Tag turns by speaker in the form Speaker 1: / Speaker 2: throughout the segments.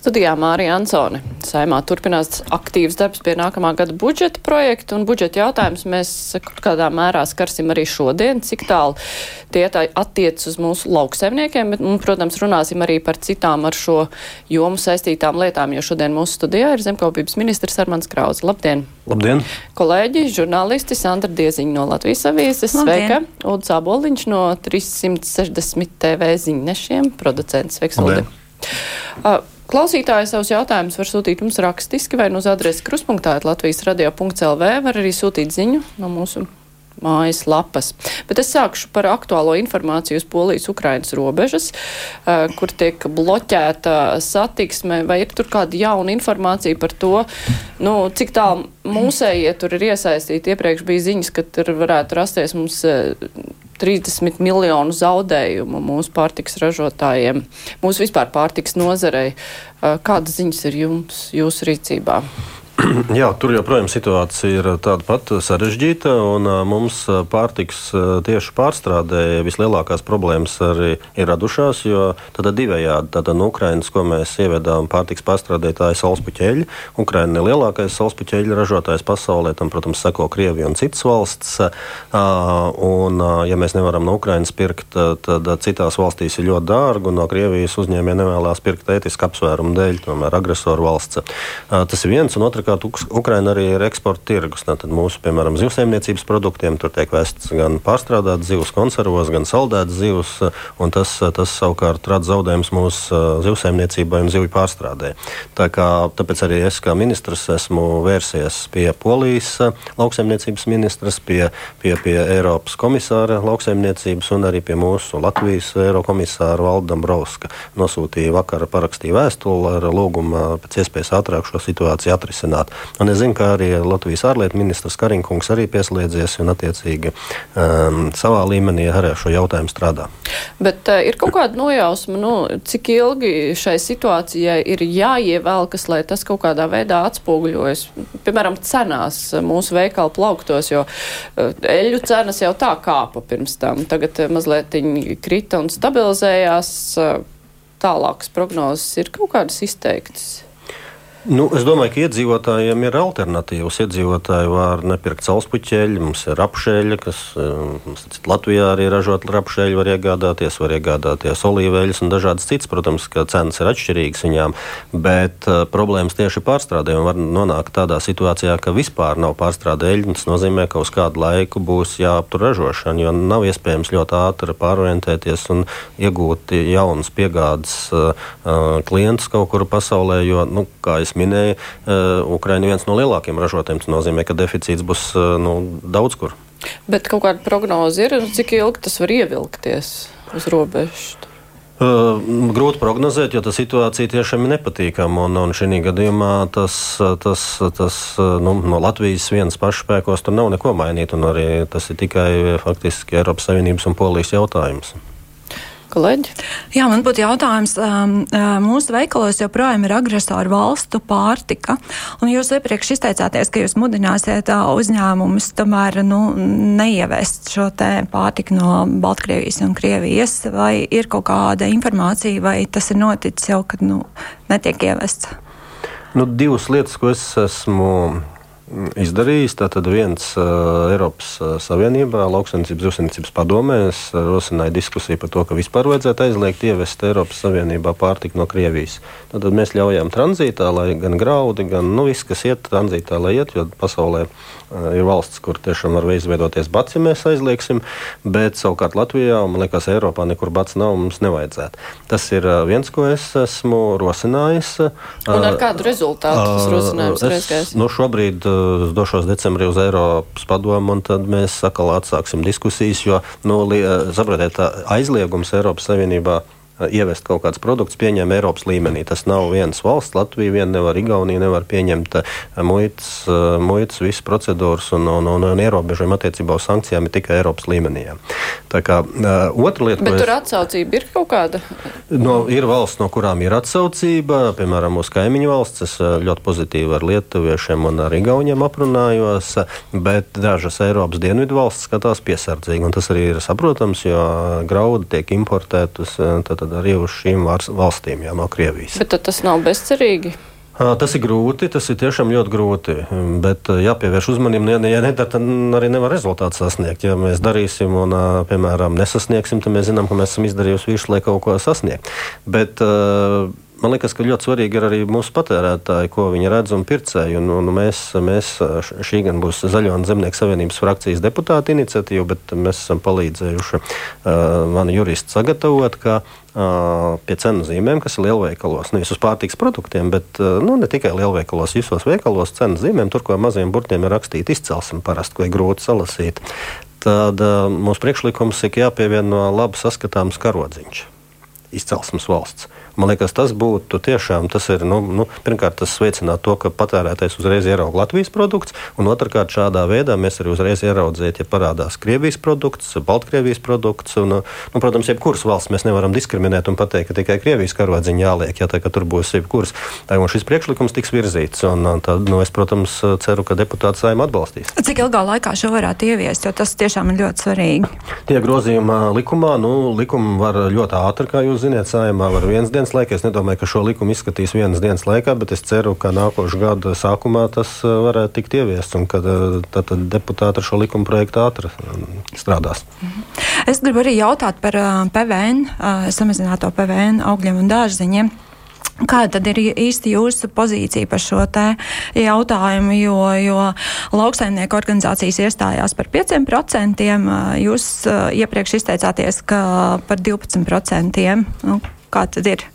Speaker 1: Studijā Mārija Ansone. Saimā turpinās aktīvs darbs pie nākamā gada budžeta projekta, un budžeta jautājums mēs kaut kādā mērā skarsim arī šodien, cik tālu tie attiec uz mūsu lauksaimniekiem, bet, un, protams, runāsim arī par citām ar šo jomu saistītām lietām, jo šodien mūsu studijā ir zemkopības ministrs Armans Krauze. Labdien!
Speaker 2: Labdien!
Speaker 1: Kolēģi, žurnālisti Sandra Dieziņa no Latvijas avīzes, sveika! Uldis Aboliņš no 360 TV ziņnešiem, producents, sveiks, Uldi! Klausītāji savus jautājumus var sūtīt mums rakstiski vai nu uz adresi kruspunktā Latvijas radio.lv, var arī sūtīt ziņu no mūsu mājas lapas. Bet es sākšu par aktuālo informāciju uz Polijas-Ukrainas robežas, kur tiek bloķēta satiksme, vai ir tur kāda jauna informācija par to, nu, cik tālu mūsējie tur ir iesaistīti. Iepriekš bija ziņas, ka tur varētu rasties mums 30 miljonu zaudējumu mūsu pārtiks ražotājiem, mūsu vispār pārtiks nozarei. Kādas ziņas ir jums, jūsu rīcībā?
Speaker 2: Jā, tur joprojām situācija ir tāda pati sarežģīta, un mums pārtiks tieši pārstrādē vislielākās problēmas arī ir radušās, jo tad divējādi, tad no Ukrainas, ko mēs ievedām pārtiks pārstrādētāji salspuķeļi, Ukraina ir lielākais salspuķeļu ražotājs pasaulē, tam, protams, seko Krievija un citas valsts, un ja mēs nevaram no Ukrainas pirkt, tad citās valstīs ir ļoti dārgi, un no Krievijas uzņēmēji nevēlās pirkt ētisku apsvērumu dēļ, tomēr agresoru valsts. Tas ir viens, un otrkārt, Savukārt Ukraina arī ir eksporta tirgus. Tātad mūsu, piemēram, zivsaimniecības produktiem tur tiek vests gan pārstrādātas zivs konservos, gan saldētas zivs, un tas, tas savukārt rada zaudējumus mūsu uh, zivsaimniecībai un zivju pārstrādē. Tā kā, tāpēc arī es kā ministrs esmu vērsies pie Polijas uh, lauksaimniecības ministras, pie, pie, pie Eiropas komisāra lauksaimniecības un arī pie mūsu Latvijas Eirokomisāra Valda Dombrovska. Nosūtīja vakar parakstīju vēstuli ar lūgumu pēc iespējas ātrāk šo situāciju atrisināt risināt. Un es zinu, ka arī Latvijas ārlietu ministrs Kariņkungs arī pieslēdzies un attiecīgi um, savā līmenī arī ar šo jautājumu strādā.
Speaker 1: Bet uh, ir kaut kāda nojausma, nu, cik ilgi šai situācijai ir jāievelkas, lai tas kaut kādā veidā atspoguļojas, piemēram, cenās mūsu veikalu plauktos, jo uh, eļu cenas jau tā kāpa pirms tam. Tagad uh, mazliet krita un stabilizējās. Tālākas prognozes ir kaut kādas izteiktas.
Speaker 2: Nu, es domāju, ka iedzīvotājiem ir alternatīvas. Iedzīvotāji var nepirkt salspuķeļi, mums ir apšēļi, kas eh, mums, Latvijā arī ražot apšēļi, var iegādāties, var iegādāties olīveļus un dažādas citas. Protams, ka cenas ir atšķirīgas viņām, bet uh, problēmas tieši pārstrādē var nonākt tādā situācijā, ka vispār nav pārstrāde eļļu. Tas nozīmē, ka uz kādu laiku būs jāaptur ražošana, jo nav iespējams ļoti ātri pārorientēties un iegūt jaunas piegādes uh, klientus kaut kur pasaulē, jo, nu, kā es es minēju, eh, Ukraina ir viens no lielākajiem ražotājiem. Tas nozīmē, ka deficīts būs eh, nu, daudz kur.
Speaker 1: Bet kaut kāda prognoze ir, cik ilgi tas var ievilkties uz robežas?
Speaker 2: Uh, grūti prognozēt, jo tā situācija tiešām ir nepatīkama. Un, un šī gadījumā tas, tas, tas nu, no Latvijas vienas pašas spēkos tur nav neko mainīt. Arī tas ir tikai faktiski Eiropas Savienības un Polijas jautājums.
Speaker 1: Kolēģi?
Speaker 3: Jā, man būtu jautājums. Um, uh, mūsu veikalos joprojām ir agresoru valstu pārtika. Un jūs iepriekš izteicāties, ka jūs mudināsiet uh, uzņēmumus tomēr nu, neievest šo pārtiku no Baltkrievijas un Krievijas. Vai ir kaut kāda informācija, vai tas ir noticis jau, kad nu, netiek ievests?
Speaker 2: Nu, divas lietas, ko es esmu izdarījis. Tātad viens uh, Eiropas Savienībā, lauksaimniecības zivsaimniecības padomēs, rosināja diskusiju par to, ka vispār vajadzētu aizliegt ievest Eiropas Savienībā pārtiku no Krievijas. Tad mēs ļaujam tranzītā, lai gan graudi, gan nu, viss, kas iet tranzītā, lai iet, jo pasaulē uh, ir valsts, kur tiešām var izveidoties bats, ja mēs aizliegsim, bet savukārt Latvijā, man liekas, Eiropā nekur bats nav, mums nevajadzētu. Tas ir uh, viens, ko es esmu rosinājis.
Speaker 1: Un ar kādu rezultātu tas rosinājums ir?
Speaker 2: Nu, šobrīd es došos decembrī uz Eiropas padomu, un tad mēs atkal atsāksim diskusijas. Jo, nu, saprotiet, aizliegums Eiropas Savienībā ievest kaut kādus produktus, pieņem Eiropas līmenī. Tas nav viens valsts, Latvija vien nevar, Igaunija nevar pieņemt muitas, muitas visas procedūras un, un, un, un ierobežojumi attiecībā uz sankcijām ir tikai Eiropas līmenī. Tā kā otra lieta.
Speaker 1: Bet tur es... atsaucība ir kaut kāda?
Speaker 2: No, ir valsts, no kurām ir atsaucība, piemēram, mūsu kaimiņu valsts. Es ļoti pozitīvi ar lietuviešiem un ar igauniem aprunājos, bet dažas Eiropas dienvidu valsts skatās piesardzīgi. Un tas arī ir saprotams, jo graudi tiek importēti arī uz šīm valstīm, jau no Krievijas.
Speaker 1: Bet tas nav bezcerīgi.
Speaker 2: Tas ir grūti, tas ir tiešām ļoti grūti. Bet jāpievērš uzmanība, ja, ja nedara, tad arī nevar rezultātu sasniegt. Ja mēs darīsim un, piemēram, nesasniegsim, tad mēs zinām, ka mēs esam izdarījuši visu, lai kaut ko sasniegtu. Bet man liekas, ka ļoti svarīgi ir arī mūsu patērētāji, ko viņi redz un pircēji. Un, un mēs, mēs šī gan būs Zaļo un Zemnieku savienības frakcijas deputāta iniciatīva, bet mēs esam palīdzējuši uh, mani juristi sagatavot, ka uh, pie cenu zīmēm, kas ir lielveikalos, nevis uz pārtiks produktiem, bet uh, nu, ne tikai lielveikalos, visos veikalos cenu zīmēm, tur, ko maziem burtiem ir rakstīta izcelsme parasti, ko ir grūti salasīt. Tad uh, mūsu priekšlikums ir jāpievieno labi saskatāms karodziņš izcelsmes valsts. Man liekas, tas būtu tiešām, tas ir, nu, nu, pirmkārt, tas veicinātu to, ka patērētājs uzreiz ieraudzītu Latvijas produkts, un otrkārt, šādā veidā mēs arī uzreiz ieraudzītu, ja parādās Krievijas produkts, Baltkrievijas produkts, un, nu, protams, jebkuras valsts mēs nevaram diskriminēt un pateikt, ka tikai Krievijas karodziņa jāliek, ja tā, tur būs jebkuras. Un šis priekšlikums tiks virzīts, un tad, nu, es, protams, ceru, ka deputāts saima atbalstīs.
Speaker 3: Cik ilgā laikā šo varētu ieviest, jo tas tiešām ir ļoti svarīgi?
Speaker 2: Tie grozījumi likumā, nu, likumi var ļoti ātri, kā jūs ziniet, saimā var viens dienas dienas laikā. Es nedomāju, ka šo likumu izskatīs vienas dienas laikā, bet es ceru, ka nākošā gada sākumā tas uh, varētu tikt ieviests un ka uh, tad deputāti ar šo likuma projektu ātri um, strādās.
Speaker 3: Es gribu arī jautāt par uh, PVN, samazināto PVN augļiem un dārziņiem. Kāda tad ir īsti jūsu pozīcija par šo jautājumu, jo, jo lauksaimnieku organizācijas iestājās par 5%, jūs iepriekš izteicāties, par 12%. Nu, kā tad ir?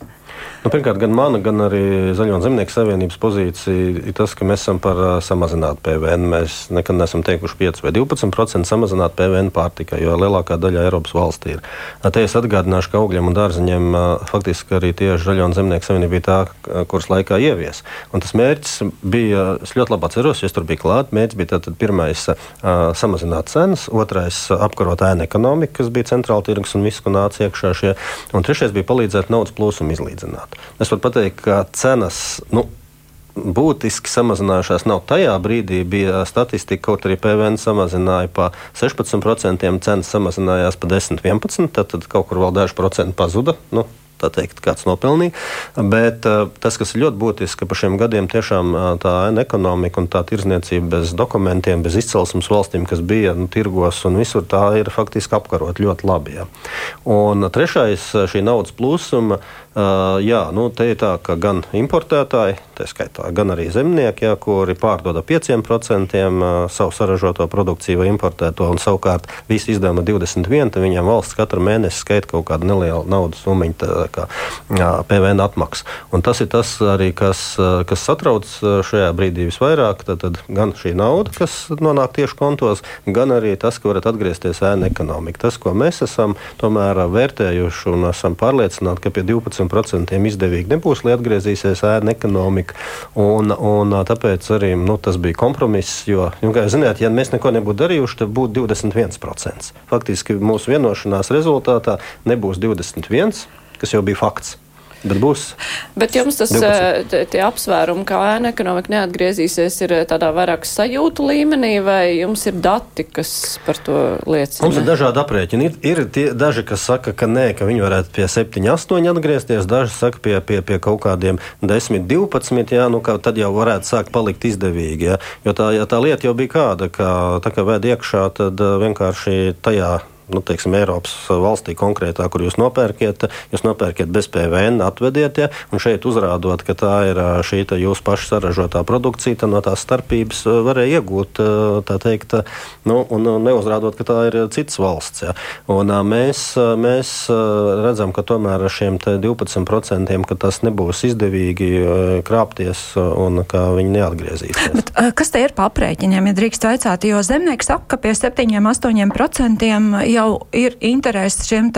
Speaker 2: Nu, pirmkārt, gan mana, gan arī Zaļo Zemnieku savienības pozīcija ir tas, ka mēs esam par uh, samazinātu PVN. Mēs nekad neesam teikuši 5 vai 12% samazināt PVN pārtikai, jo lielākā daļa Eiropas valstī ir. Te es atgādināšu, ka augļiem un dārziņiem uh, faktiski arī tieši Zaļo Zemnieku savienība bija tā, kuras laikā ievies. Un tas mērķis bija, es ļoti labi atceros, jo es tur biju klāt. Mērķis bija tātad pirmais uh, samazināt cenas, otrais apkarot ēnu ekonomiku, kas bija centrāla tirgus un viss, ko nāca iekšā šie, un trešais bija palīdzēt naudas plūsmu izlīdzināt. Es varu pateikt, ka cenas. Nu, būtiski samazinājušās nav. Tajā brīdī bija statistika, kaut arī PVN samazināja pa 16%, cenas samazinājās pa 10-11%, tad, tad kaut kur vēl daži procenti pazuda. Nu, tā teikt, kāds nopelnīja. Bet uh, tas, kas ir ļoti būtiski, ka pa šiem gadiem tiešām uh, tā ekonomika un tā tirzniecība bez dokumentiem, bez izcelsmes valstīm, kas bija nu, tirgos un visur, tā ir faktiski apkarot ļoti labi. Ja. Un trešais, šī naudas plūsma Uh, jā, nu, te ir tā, ka gan importētāji, tā skaitā, gan arī zemnieki, jā, kuri pārdod 5% uh, savu saražoto produkciju vai importēto, un savukārt visi izdevumi 21, tad viņiem valsts katru mēnesi skaita kaut kādu nelielu naudas summu, kā jā, PVN atmaksu. Un tas ir tas arī, kas, kas satrauc šajā brīdī visvairāk. Tad, tad gan šī nauda, kas nonāk tieši kontos, gan arī tas, ka varat atgriezties ēna ekonomika. Tas, ko mēs esam tomēr vērtējuši un esam pārliecināti, ka pie 12 50% izdevīgi nebūs, lai atgriezīsies ēna ekonomika. Un, un tāpēc arī nu, tas bija kompromiss. Jo, nu, kā jūs zināt, ja mēs neko nebūtu darījuši, tad būtu 21%. Faktiski mūsu vienošanās rezultātā nebūs 21%, kas jau bija fakts. Bet būs.
Speaker 1: Bet jums tas 12. Eh, tie apsvērumi, kā ēna ekonomika neatgriezīsies, ir eh, tādā vairāk sajūtu līmenī, vai jums ir dati, kas par to liecina?
Speaker 2: Mums ir dažādi aprēķini. Ir, ir tie, daži, kas saka, ka nē, ka viņi varētu pie 7, 8 atgriezties, daži saka pie, pie, pie kaut kādiem 10, 12, jā, nu, tad jau varētu sākt palikt izdevīgi. Jā. Jo tā, jā, tā lieta jau bija kāda, ka tā kā vēd iekšā, tad eh, vienkārši tajā nu, teiksim, Eiropas valstī konkrētā, kur jūs nopērkiet, jūs nopērkiet bez PVN, atvediet, ja, un šeit uzrādot, ka tā ir šī jūsu paša saražotā produkcija, tad no tās starpības varēja iegūt, tā teikt, nu, un neuzrādot, ka tā ir cits valsts. Ja. Un, mēs, mēs redzam, ka tomēr ar šiem 12% ka tas nebūs izdevīgi krāpties un ka viņi neatgriezīsies.
Speaker 3: Bet, kas te ir pa aprēķiniem, ja drīkst vaicāt, jo zemnieks saka, ka pie 7-8% jau ir interesi šiem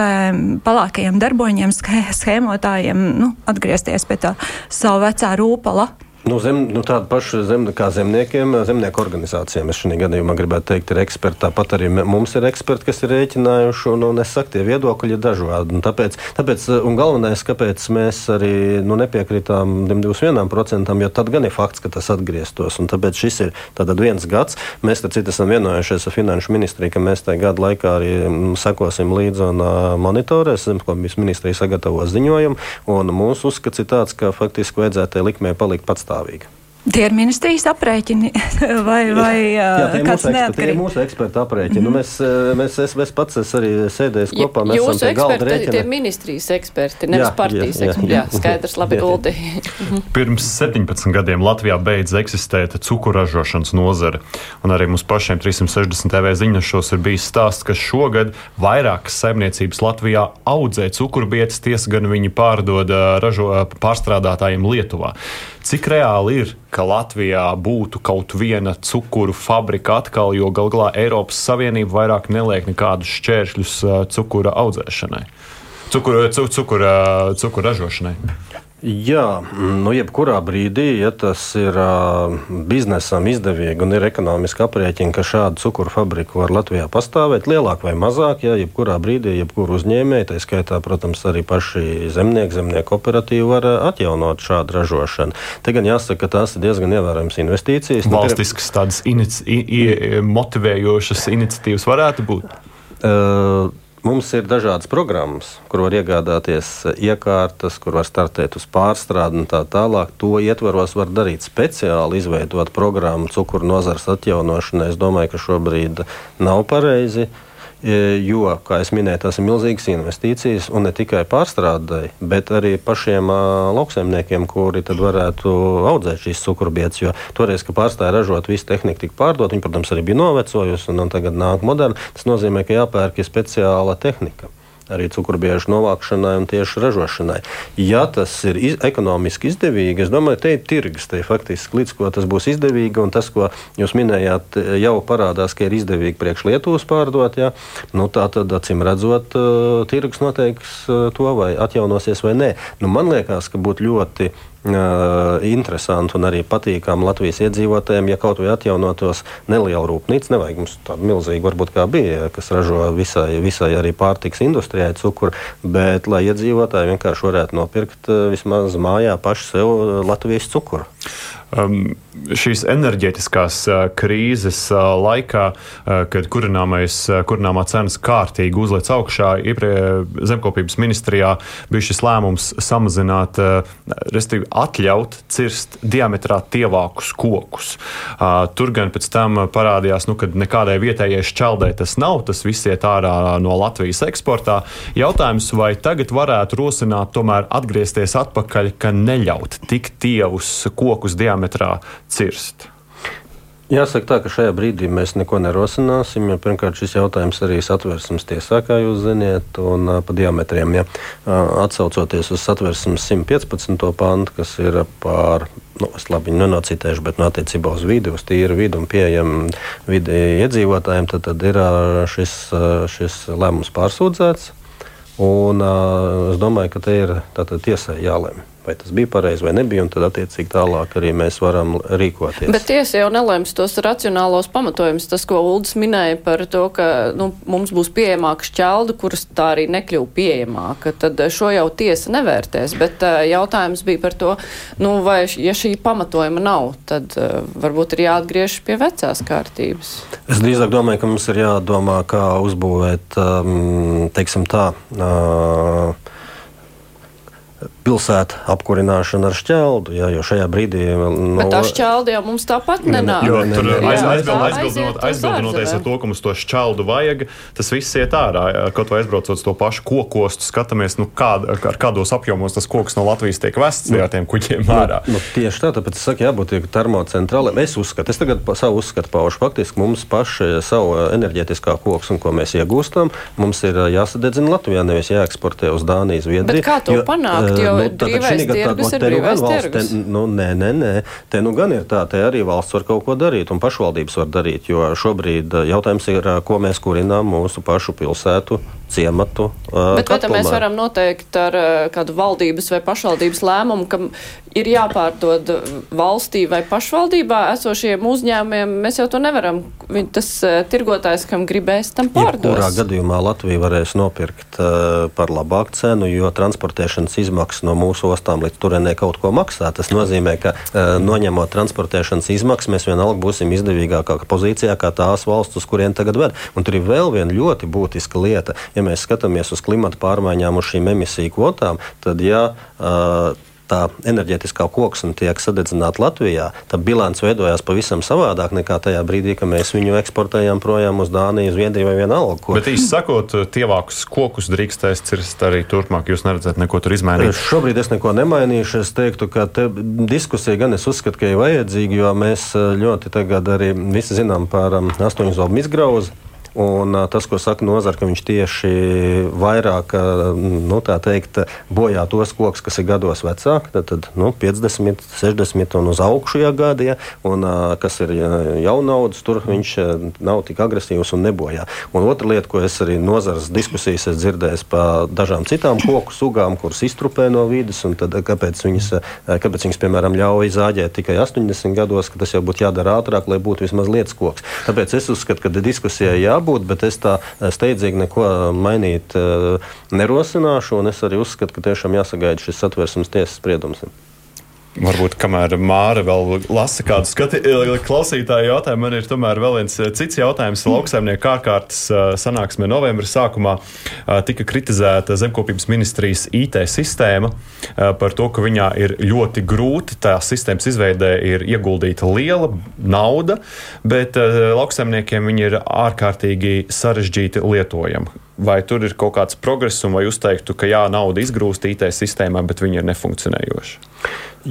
Speaker 3: palākajiem darboņiem, schēmotājiem nu, atgriezties pie tā savu vecā rūpala.
Speaker 2: Nu, zem, nu, tāda paša zem, kā zemniekiem, zemnieku organizācijām. Es šajā gadījumā gribētu teikt, ir eksperti. Tāpat arī mums ir eksperti, kas ir rēķinājuši, un, un es saku, tie viedokļi ir dažādi. Un tāpēc, tāpēc, un galvenais, kāpēc mēs arī nu, nepiekrītām 21%, jo tad gan ir fakts, ka tas atgrieztos. Un tāpēc šis ir viens gads. Mēs ar citu esam vienojušies ar Finanšu ministriju, ka mēs tajā gada laikā arī sekosim līdzi un uh, monitorēsim, ko ministrija sagatavos ziņojumu. Un mūsu uzskats ir tāds, ka faktiski vajadzētu likmē palikt patstāvīgi Norwegen.
Speaker 3: Tie ir ministrijas aprēķini vai, vai
Speaker 2: Jā, tie kāds neatkarīgi? Tie ir mūsu eksperta aprēķini. Mm nu, mēs, mēs, es, es pats esmu arī sēdējis kopā. Mēs
Speaker 1: Jūsu eksperti ir ministrijas eksperti, nevis jā, partijas jā, eksperti. Jā, jā, skaidrs, labi, Guldi.
Speaker 4: Pirms 17 gadiem Latvijā beidz eksistēt cukuražošanas nozare. Un arī mums pašiem 360 TV ziņašos ir bijis stāsts, ka šogad vairākas saimniecības Latvijā audzē cukurbietas, tiesa gan viņi pārdod ražo, pārstrādātājiem Lietuvā. Cik reāli ir, ka Latvijā būtu kaut viena cukuru fabrika atkal, jo gal galā Eiropas Savienība vairāk neliek nekādus šķēršļus cukura audzēšanai, cukura, cukura, cukura ražošanai?
Speaker 2: Jā, nu, jebkurā brīdī, ja tas ir uh, biznesam izdevīgi un ir ekonomiski aprēķini, ka šādu cukuru fabriku var Latvijā pastāvēt, lielāk vai mazāk, ja jebkurā brīdī, jebkuru uzņēmēju, tā skaitā, protams, arī paši zemnieki, zemnieku operatīvi var atjaunot šādu ražošanu. Te gan jāsaka, ka tās ir diezgan ievērojams investīcijas.
Speaker 4: Valstiskas tādas inici motivējošas iniciatīvas varētu būt.
Speaker 2: Uh, Mums ir dažādas programmas, kur var iegādāties iekārtas, kur var startēt uz pārstrādi un tā tālāk. To ietvaros var darīt speciāli, izveidot programmu cukuru nozares atjaunošanai. Es domāju, ka šobrīd nav pareizi. Uh, jo, kā jau minēju, tās ir milzīgas investīcijas un ne tikai pārstrādai, bet arī pašiem lauksaimniekiem, kuri varētu audzēt šīs cukurbietas. Jo toreiz, kad pārstāja ražot, visu tehniku tika pārdot, viņi, protams, arī bija novecojusi un, un tagad nāk moderna. Tas nozīmē, ka jāpērk speciāla tehnika arī cukurbiežu novākšanai un tieši ražošanai. Ja tas ir iz, ekonomiski izdevīgi, es domāju, te ir tirgus, te ir faktiski līdz ko tas būs izdevīgi, un tas, ko jūs minējāt, jau parādās, ka ir izdevīgi priekš Lietuvas pārdot, ja? nu, tā tad, acīm redzot, tirgus noteiks uh, to, vai atjaunosies vai nē. Nu, man liekas, ka būtu ļoti interesanti un arī patīkami Latvijas iedzīvotājiem, ja kaut vai atjaunotos nelielu rūpnīcu. Nevajag mums tādu milzīgu, varbūt kā bija, kas ražo visai, visai arī pārtiks industrijai cukuru, bet lai iedzīvotāji vienkārši varētu nopirkt vismaz mājā paši sev Latvijas cukuru.
Speaker 4: Um, šīs enerģētiskās uh, krīzes uh, laikā, uh, kad kurināmais, kurināmā cenas kārtīgi uzliec augšā, zemkopības ministrijā bija šis lēmums samazināt, respektīvi atļaut cirst diametrā tievākus kokus. Tur gan pēc tam parādījās, nu, ka nekādai vietējai šķeldē tas nav, tas viss iet ārā no Latvijas eksportā. Jautājums, vai tagad varētu rosināt tomēr atgriezties atpakaļ, ka neļaut tik tievus kokus diametrā cirst?
Speaker 2: Jāsaka, tā, ka šajā brīdī mēs neko nerosināsim. Jo, pirmkārt, šis jautājums arī satversmes tiesā, kā jūs zināt, un pa diametriem. Ja, atsaucoties uz satversmes 115. pantu, kas ir par, nu, es labi nenocitēšu, bet no attiecībā uz vidi, uz tīru vidi un pieejamu vidi iedzīvotājiem, tad, tad ir šis, šis lēmums pārsūdzēts. Un, es domāju, ka te ir tiesai jālemj vai tas bija pareizi vai nebija, un tad attiecīgi tālāk arī mēs varam rīkoties.
Speaker 1: Bet tiesa jau nelēms tos racionālos pamatojumus. Tas, ko Uldis minēja par to, ka nu, mums būs pieejamāka šķelda, kuras tā arī nekļuva pieejamāka, tad šo jau tiesa nevērtēs. Bet uh, jautājums bija par to, nu, vai ja šī pamatojuma nav, tad uh, varbūt ir jāatgriež pie vecās kārtības.
Speaker 2: Es drīzāk domāju, ka mums ir jādomā, kā uzbūvēt, um, teiksim tā. Uh, pilsētu apkurināšana ar šķeldu. Jā, jo šajā brīdī.
Speaker 1: No... Bet tā šķelda jau mums tāpat nenāk. Jo tur
Speaker 4: aizbildinoties aizbildinot ar to, ka mums to šķeldu vajag, tas viss iet ārā. Kaut vai aizbraucot to pašu kokostu, skatāmies, nu, kād, ar kādos apjomos tas koks no Latvijas tiek vests nu, ar tiem kuģiem nu, ārā.
Speaker 2: Nu, nu, tieši tā, tāpēc es saku, jābūt termocentrālai. Es uzskatu, es tagad savu uzskatu paušu. Faktiski mums paši savu enerģētiskā koks un ko mēs iegūstam, mums ir jāsadedzina Latvijā, nevis jāeksportē uz Dāniju, Zviedriju.
Speaker 1: Bet kā to jo, panākt? Jo nu, brīvais tirgus ir brīvais tirgus.
Speaker 2: Te, nu, nē, nē, nē. Te nu gan ir tā, te arī valsts var kaut ko darīt un pašvaldības var darīt, jo šobrīd jautājums ir, ko mēs kurinām mūsu pašu pilsētu ciematu.
Speaker 1: Bet vai mēs varam noteikt ar kādu valdības vai pašvaldības lēmumu, ka ir jāpārdod valstī vai pašvaldībā esošiem uzņēmumiem? Mēs jau to nevaram. Tas tirgotājs, kam gribēs, tam pārdos.
Speaker 2: Kurā gadījumā Latvija varēs nopirkt uh, par labāku cenu, jo transportēšanas izmaksas no mūsu ostām līdz turienei kaut ko maksā. Tas nozīmē, ka uh, noņemot transportēšanas izmaksas, mēs vienalga būsim izdevīgākā pozīcijā kā tās valsts, uz kurien tagad ved. Un tur ir vēl viena ļoti būtiska lieta ja mēs skatāmies uz klimata pārmaiņām, uz šīm emisiju kvotām, tad ja uh, tā enerģētiskā koksne tiek sadedzināta Latvijā, tad bilants veidojās pavisam savādāk nekā tajā brīdī, kad mēs viņu eksportējām projām uz Dāniju, Zviedriju vai vienalga.
Speaker 4: Ko. Bet īsi sakot, tievākus kokus drīkstēs cirst arī turpmāk. Jūs neredzat neko tur izmainīt?
Speaker 2: Šobrīd es neko nemainīšu. Es teiktu, ka te diskusija gan es uzskatu, ka ir vajadzīga, jo mēs ļoti tagad arī visi zinām par um, astoņu zobu izgrauzu. Un tas, ko saka nozara, ka viņš tieši vairāk nu, teikt, bojā tos kokus, kas ir gados vecāki, tad, tad nu, 50, 60 un uz augšu ja gadi, ja, un kas ir jaunauds, tur viņš nav tik agresīvs un nebojā. Un otra lieta, ko es arī nozares diskusijas dzirdēju par dažām citām koku sugām, kuras iztrupē no vidas, un tad, kāpēc, viņas, kāpēc viņas, piemēram, ļauj zāģēt tikai 80 gados, ka tas jau būtu jādara ātrāk, lai būtu vismaz lietas koks. Tāpēc es uzskatu, ka diskusijai jā jābūt, bet es tā eh, steidzīgi neko mainīt eh, nerosināšu. Es arī uzskatu, ka tiešām jāsagaida šis satversmes tiesas spriedums.
Speaker 4: Varbūt kamēr Māra vēl lasa kādu skati, klausītāju jautājumu, man ir tomēr vēl viens eh, cits jautājums. Lauksaimnieku ārkārtas eh, sanāksmē novembra sākumā eh, tika kritizēta zemkopības ministrijas IT sistēma par to, ka viņā ir ļoti grūti tās sistēmas izveidē ir ieguldīta liela nauda, bet lauksaimniekiem viņi ir ārkārtīgi sarežģīti lietojami. Vai tur ir kaut kāds progress, un vai jūs teiktu, ka jā, nauda izgrūst IT sistēmā, bet viņi ir nefunkcionējoši?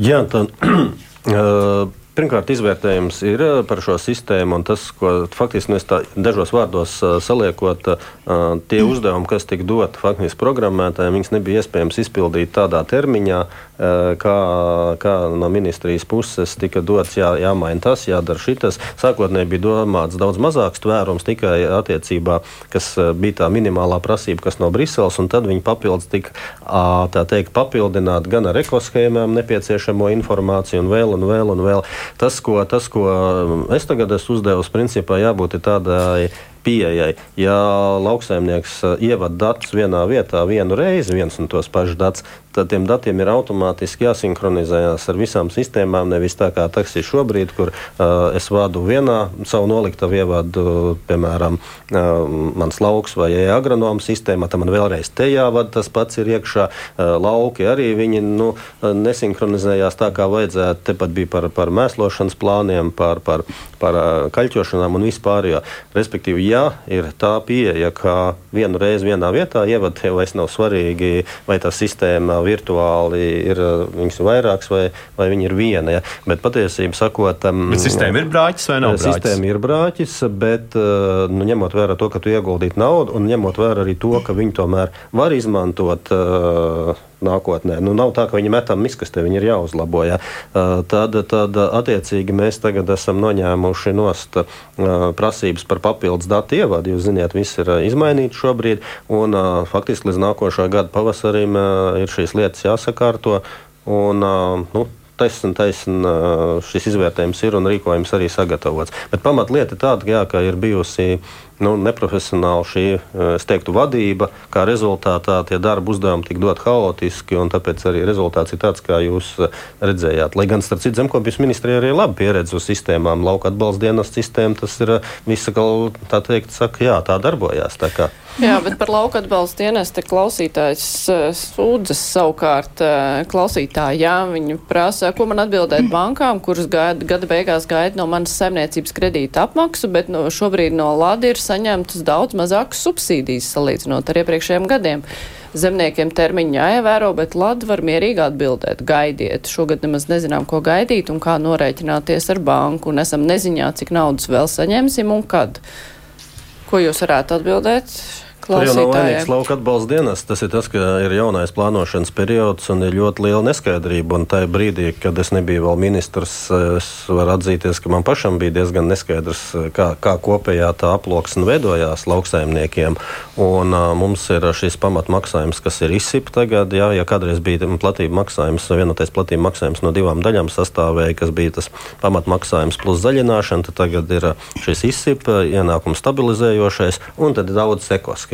Speaker 2: Jā, tā. Pirmkārt, izvērtējums ir eh, par šo sistēmu, un tas, ko faktiski mēs tā dažos vārdos eh, saliekot, eh, tie uzdevumi, kas tika doti faktiski programmētājiem, viņas nebija iespējams izpildīt tādā termiņā, kā, kā no ministrijas puses tika dots, jā, jāmaina tas, jādara šitas. Sākotnēji bija domāts daudz mazāks tvērums tikai attiecībā, kas bija tā minimālā prasība, kas no Briseles, un tad viņi papildus tika, tā teikt, papildināt gan ar ekoshēmām nepieciešamo informāciju un vēl un vēl un vēl. Tas, ko, tas, ko es tagad esmu uzdevis, principā jābūt tādai pieejai. Ja lauksaimnieks ievada datus vienā vietā vienu reizi, viens un tos pašus datus, tad tiem datiem ir automātiski jāsinhronizējas ar visām sistēmām. Nevis tā kā taksija šobrīd, kur uh, es vadu vienā savu noliktavu, ievadu, piemēram, uh, mans lauks vai agronomu sistēmā, tad man vēlreiz te jāvada tas pats ir iekšā. Uh, lauki arī viņi nu, nesinhronizējās tā, kā vajadzētu. Tepat bija par, par mēslošanas plāniem, par, par, par kaļķošanām un vispār. Respektīvi, ja ir tā pieeja, ka vienu reizi vienā vietā ievad, jau vairs nav svarīgi, vai tā sistēma virtuāli ir viņas vairākas vai, vai viņa ir viena. Ja? Bet patiesībā sakot,
Speaker 4: bet sistēma ir brāķis vai nav
Speaker 2: brāķis? Sistēma ir brāķis, bet nu, ņemot vērā to, ka tu ieguldīji naudu un ņemot vērā arī to, ka viņi tomēr var izmantot. Uh, nākotnē. Nu, nav tā, ka viņi metam miskastē, viņi ir jāuzlabo. Ja. Tad, tad attiecīgi mēs tagad esam noņēmuši nost prasības par papildus datu ievadu. Jūs zināt, viss ir izmainīts šobrīd, un faktiski līdz nākošā gada pavasarim ir šīs lietas jāsakārto. Un, nu, taisn, taisn, šis izvērtējums ir un rīkojums arī sagatavots. Bet pamatlieta ir tāda, jā, ka ir bijusi nu, neprofesionāla šī, es teiktu, vadība, kā rezultātā tie darba uzdevumi tika dot haotiski, un tāpēc arī rezultāts ir tāds, kā jūs redzējāt. Lai gan, starp citu, zemkopības ministrijā arī ir laba pieredze uz sistēmām, lauka atbalsta dienas sistēma, tas ir visa, tā teikt, saka, jā, tā darbojās. Tā kā.
Speaker 1: Jā, bet par lauka atbalsta dienestu klausītājs sūdzas savukārt klausītāji. Jā, viņi prasa, ko man atbildēt bankām, kuras gaida, gada beigās gaida no manas saimniecības kredīta apmaksu, bet no, šobrīd no Lada ir saņemtas daudz mazākas subsīdijas salīdzinot ar iepriekšējiem gadiem. Zemniekiem termiņi jāievēro, bet Lada var mierīgi atbildēt. Gaidiet, šogad nemaz nezinām, ko gaidīt un kā norēķināties ar banku, un esam neziņā, cik naudas vēl saņemsim un kad. Ko jūs varētu atbildēt?
Speaker 2: Tur jau nav vainīgs lauka atbalsta dienas. Tas ir tas, ka ir jaunais plānošanas periods un ir ļoti liela neskaidrība. Un tajā brīdī, kad es nebiju vēl ministrs, es varu atzīties, ka man pašam bija diezgan neskaidrs, kā, kā kopējā tā aploksne veidojās lauksaimniekiem. Un, uh, mums ir šis pamatmaksājums, kas ir izsip tagad. Jā, ja kādreiz bija platība maksājums, vienotais platība maksājums no divām daļām sastāvēja, kas bija tas pamatmaksājums plus zaļināšana, tad tagad ir šis izsip, ienākums stabilizējošais un tad daudz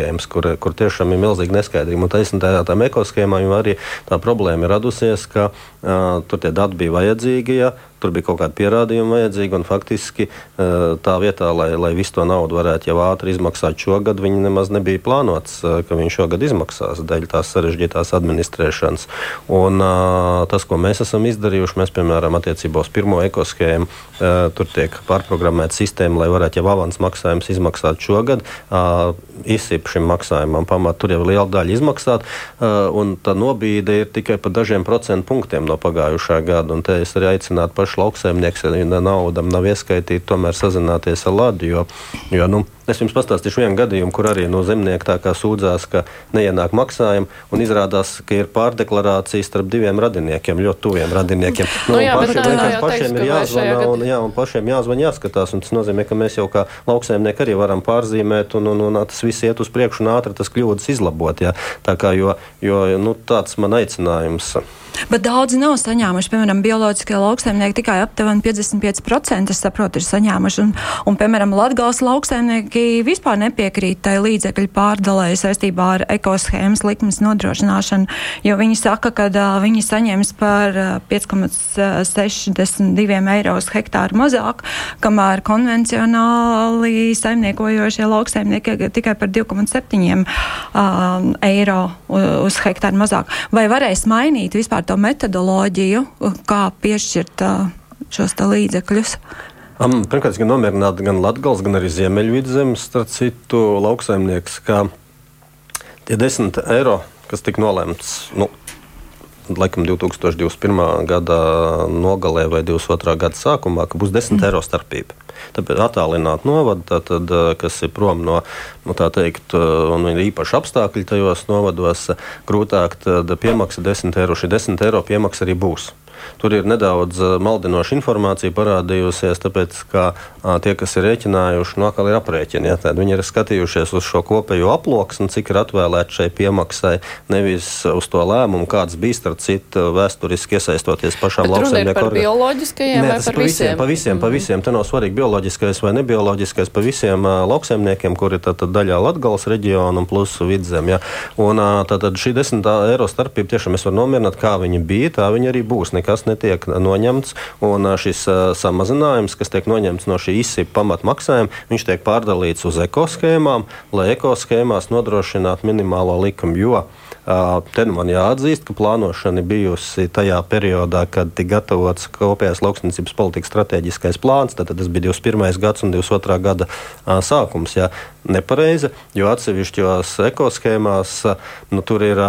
Speaker 2: ekoskēmas kur, kur tiešām ir milzīga neskaidrība. Un taisnība tām ekoshēmām arī tā problēma ir radusies, ka uh, tur tie dati bija vajadzīgi. Ja, Tur bija kaut kāda pierādījuma vajadzīga, un faktiski tā vietā, lai, lai visu to naudu varētu jau ātri izmaksāt šogad, viņi nemaz nebija plānots, ka viņi šogad izmaksās dēļ tās sarežģītās administrēšanas. Un tas, ko mēs esam izdarījuši, mēs, piemēram, attiecībā uz pirmo ekoshēmu, tur tiek pārprogrammēta sistēma, lai varētu jau avans maksājums izmaksāt šogad. Izsip šim maksājumam pamat, tur jau liela daļa izmaksāt, un tā nobīde ir tikai par dažiem procentu punktiem no pagājušā gada. Un te es arī aicinātu pašu lauksaimnieks, ja naudam nav ieskaitīta, tomēr sazināties ar Ladu. Jo, jo, nu, Es jums pastāstīšu vienu gadījumu, kur arī no zemnieka tā kā sūdzās, ka neienāk maksājumi, un izrādās, ka ir pārdeklarācija starp diviem radiniekiem, ļoti tuviem radiniekiem. Nu, nu, jā, pašiem, tā, jā, pašiem ir jāzvana, un, jā, un pašiem jāzvana, jāskatās, un tas nozīmē, ka mēs jau kā lauksaimnieki arī varam pārzīmēt, un, un, un, un tas viss iet uz priekšu un ātri tas kļūdas izlabot. Jā. Tā kā, jo, jo nu, tāds man aicinājums.
Speaker 3: Bet daudzi nav saņēmuši, piemēram, bioloģiskie lauksaimnieki tikai aptuveni 55% es saprotu, ir saņēmuši. Un, un piemēram, Latgals lauksaimnieki vispār nepiekrīt tai līdzekļu pārdalē saistībā ar ekoshēmas likmes nodrošināšanu, jo viņi saka, ka uh, viņi saņems par uh, 5,62 eiro uz hektāru mazāk, kamēr konvencionāli saimniekojošie lauksaimnieki tikai par 2,7 uh, eiro uz hektāru mazāk. Vai varēs mainīt vispār to metodoloģiju, kā piešķirt šos līdzekļus?
Speaker 2: Um, pirmkārt, gan nomierināt gan Latvijas, gan arī Ziemeļvidzemes, starp citu, lauksaimnieks, ka tie 10 eiro, kas tika nolemts, nu, laikam 2021. gada nogalē vai 2022. gada sākumā, ka būs 10 mm. eiro starpība. Tāpēc attālināt novadu, tātad, kas ir prom no, nu, tā teikt, un ir īpaši apstākļi tajos novados, grūtāk piemaksa 10 eiro. Šī 10 eiro piemaksa arī būs. Tur ir nedaudz maldinoša informācija parādījusies, tāpēc, ka tie, kas ir rēķinājuši, no atkal ir aprēķini. Ja, viņi ir skatījušies uz šo kopējo aploksni, cik ir atvēlēts šai piemaksai, nevis uz to lēmumu, kāds bija starp citu vēsturiski iesaistoties pašām lauksaimnieku
Speaker 1: organizācijām. Bioloģiskajiem Nē, vai par visiem?
Speaker 2: Pa visiem, pa visiem. Mm. Te nav svarīgi bioloģiskais vai nebioloģiskais, pa visiem uh, lauksaimniekiem, kuri ir tātad daļā Latgales reģiona un plus vidzem. Ja. Un tātad šī 10 eiro starpība tiešām es varu nomierināt, kā viņi bija, tā viņi arī būs. Nekā nekas netiek noņemts. Un šis samazinājums, kas tiek noņemts no šī izsipa pamatmaksājuma, viņš tiek pārdalīts uz ekoshēmām, lai ekoshēmās nodrošinātu minimālo likumu. Te nu man jāatzīst, ka plānošana bijusi tajā periodā, kad tika gatavots kopējās lauksniecības politikas strateģiskais plāns. Tad tas bija 21. gads un 22. gada sākums. Jā. Nepareizi, jo atsevišķos ekoshēmās nu, tur ir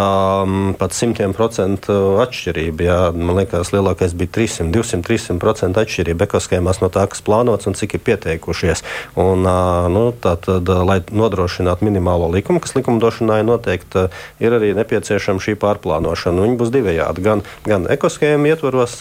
Speaker 2: pat simtiem procentu atšķirība. Jā. Man liekas, lielākais bija 300, 200, 300 procentu atšķirība ekoshēmās no tā, kas plānots un cik ir pieteikušies. Un, nu, tā tad, lai nodrošinātu minimālo likumu, kas likumdošanai noteikti ir arī nepieciešama šī pārplānošana. Viņi būs divējādi. Gan, gan ekoshēma ietvaros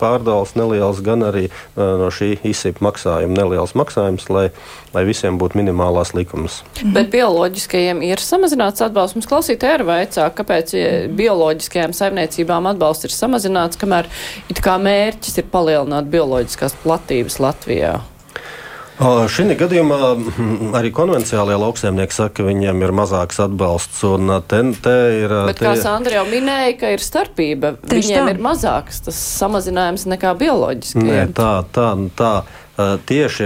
Speaker 2: pārdales neliels, gan arī no šī izsīpa maksājuma neliels maksājums, lai, lai visiem būtu minimālās likumas.
Speaker 1: Mhm. Bet bioloģiskajiem ir samazināts atbalsts. Mums klausītāji ir vaicā, kāpēc bioloģiskajām saimniecībām atbalsts ir samazināts, kamēr it kā mērķis ir palielināt bioloģiskās platības Latvijā.
Speaker 2: Šī gadījumā mm, arī konvencionālajie lauksaimnieki saka, ka viņiem ir mazāks atbalsts. Un te, te ir,
Speaker 1: Bet te... kā Sandra jau minēja, ka ir starpība. Tieši viņiem tā. ir mazāks tas samazinājums nekā bioloģiski.
Speaker 2: Nē, tā, tā, tā. Tieši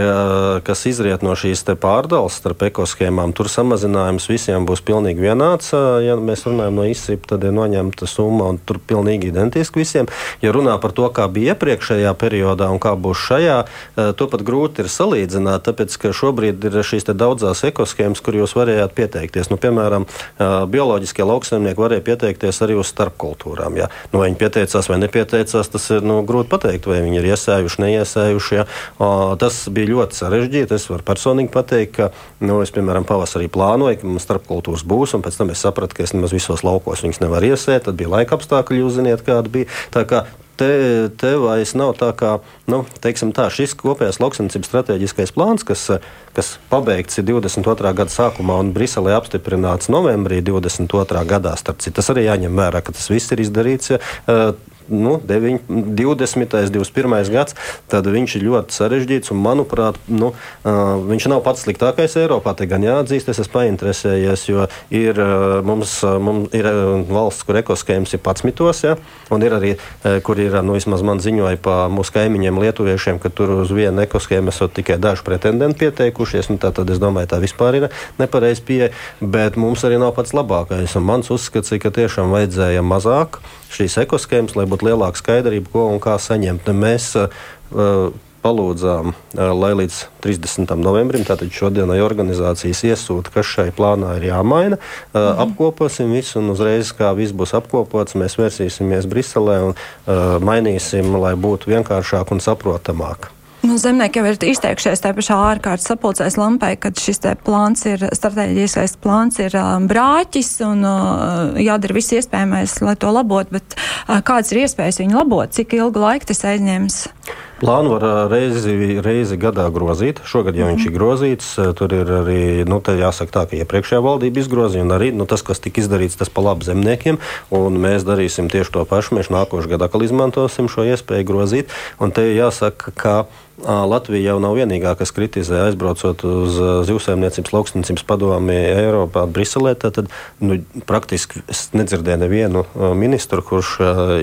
Speaker 2: kas izriet no šīs pārdales starp ekoshēmām, tur samazinājums visiem būs pilnīgi vienāds. Ja mēs runājam no izsīpa, tad ir noņemta summa un tur pilnīgi identiski visiem. Ja runā par to, kā bija iepriekšējā periodā un kā būs šajā, to pat grūti ir salīdzināt, tāpēc ka šobrīd ir šīs daudzās ekoshēmas, kur jūs varējāt pieteikties. Nu, piemēram, bioloģiskie lauksaimnieki varēja pieteikties arī uz starpkultūrām. Ja? Nu, vai viņi pieteicās vai nepieteicās, tas ir nu, grūti pateikt, vai viņi ir iesējuši, neiesējuši. Ja? Tas bija ļoti sarežģīti. Es varu personīgi pateikt, ka nu, es, piemēram, pavasarī plānoju, ka mums starpkultūras būs, un pēc tam es sapratu, ka es nemaz visos laukos viņus nevaru iesēt. Tad bija laika apstākļi, jūs zināt, kāda bija. Tā kā te, te vairs nav tā kā, nu, tā, šis kopējās lauksaimniecības strateģiskais plāns, kas, kas pabeigts 22. gada sākumā un Briselē apstiprināts novembrī 22. gadā, starp citu, tas arī jāņem vērā, ka tas viss ir izdarīts. Ja, nu, 9, 20. 21. gads, tad viņš ir ļoti sarežģīts un, manuprāt, nu, viņš nav pats sliktākais Eiropā. Te gan jāatzīst, es esmu painteresējies, jo ir, mums, mums ir valsts, kur ekoskēmas ir pats mitos, ja, un ir arī, kur ir, nu, vismaz man ziņoja pa mūsu kaimiņiem lietuviešiem, ka tur uz vienu ekoskēmu esot tikai daži pretendenti pieteikušies, nu, tā tad es domāju, tā vispār ir nepareiz pieeja, bet mums arī nav pats labākais, un mans uzskats ir, ka tiešām vajadzēja mazāk šīs ekoskēmas, lai būtu lielāka skaidrība, ko un kā saņemt. Mēs uh, palūdzām, uh, lai līdz 30. novembrim, tātad šodienai organizācijas iesūta, kas šai plānā ir jāmaina. Uh, mhm. Apkoposim visu, un uzreiz, kā viss būs apkopots, mēs vērsīsimies Briselē un uh, mainīsim, lai būtu vienkāršāk un saprotamāk.
Speaker 3: Nu, zemnieki jau ir izteikušies tajā pašā ārkārtas sapulcēs lampai, kad šis plāns ir, strateģiskais plāns ir um, brāķis un uh, jādara viss iespējamais, lai to labot, bet uh, kādas ir iespējas viņu labot, cik ilgu laiku tas aizņems?
Speaker 2: Plānu var reizi, reizi gadā grozīt. Šogad jau mm. viņš ir grozīts. Tur ir arī, nu, jāsaka tā, ka iepriekšējā valdība izgrozīja, un arī nu, tas, kas tika izdarīts, tas pa labu zemniekiem, un mēs darīsim tieši to pašu. Mēs nākošais gadā atkal izmantosim šo iespēju grozīt. Un te jāsaka, ka Latvija jau nav vienīgā, kas kritizē aizbraucot uz zivsaimniecības lauksniecības padomi Eiropā, Briselē. Tad nu, praktiski es nedzirdēju nevienu ministru, kurš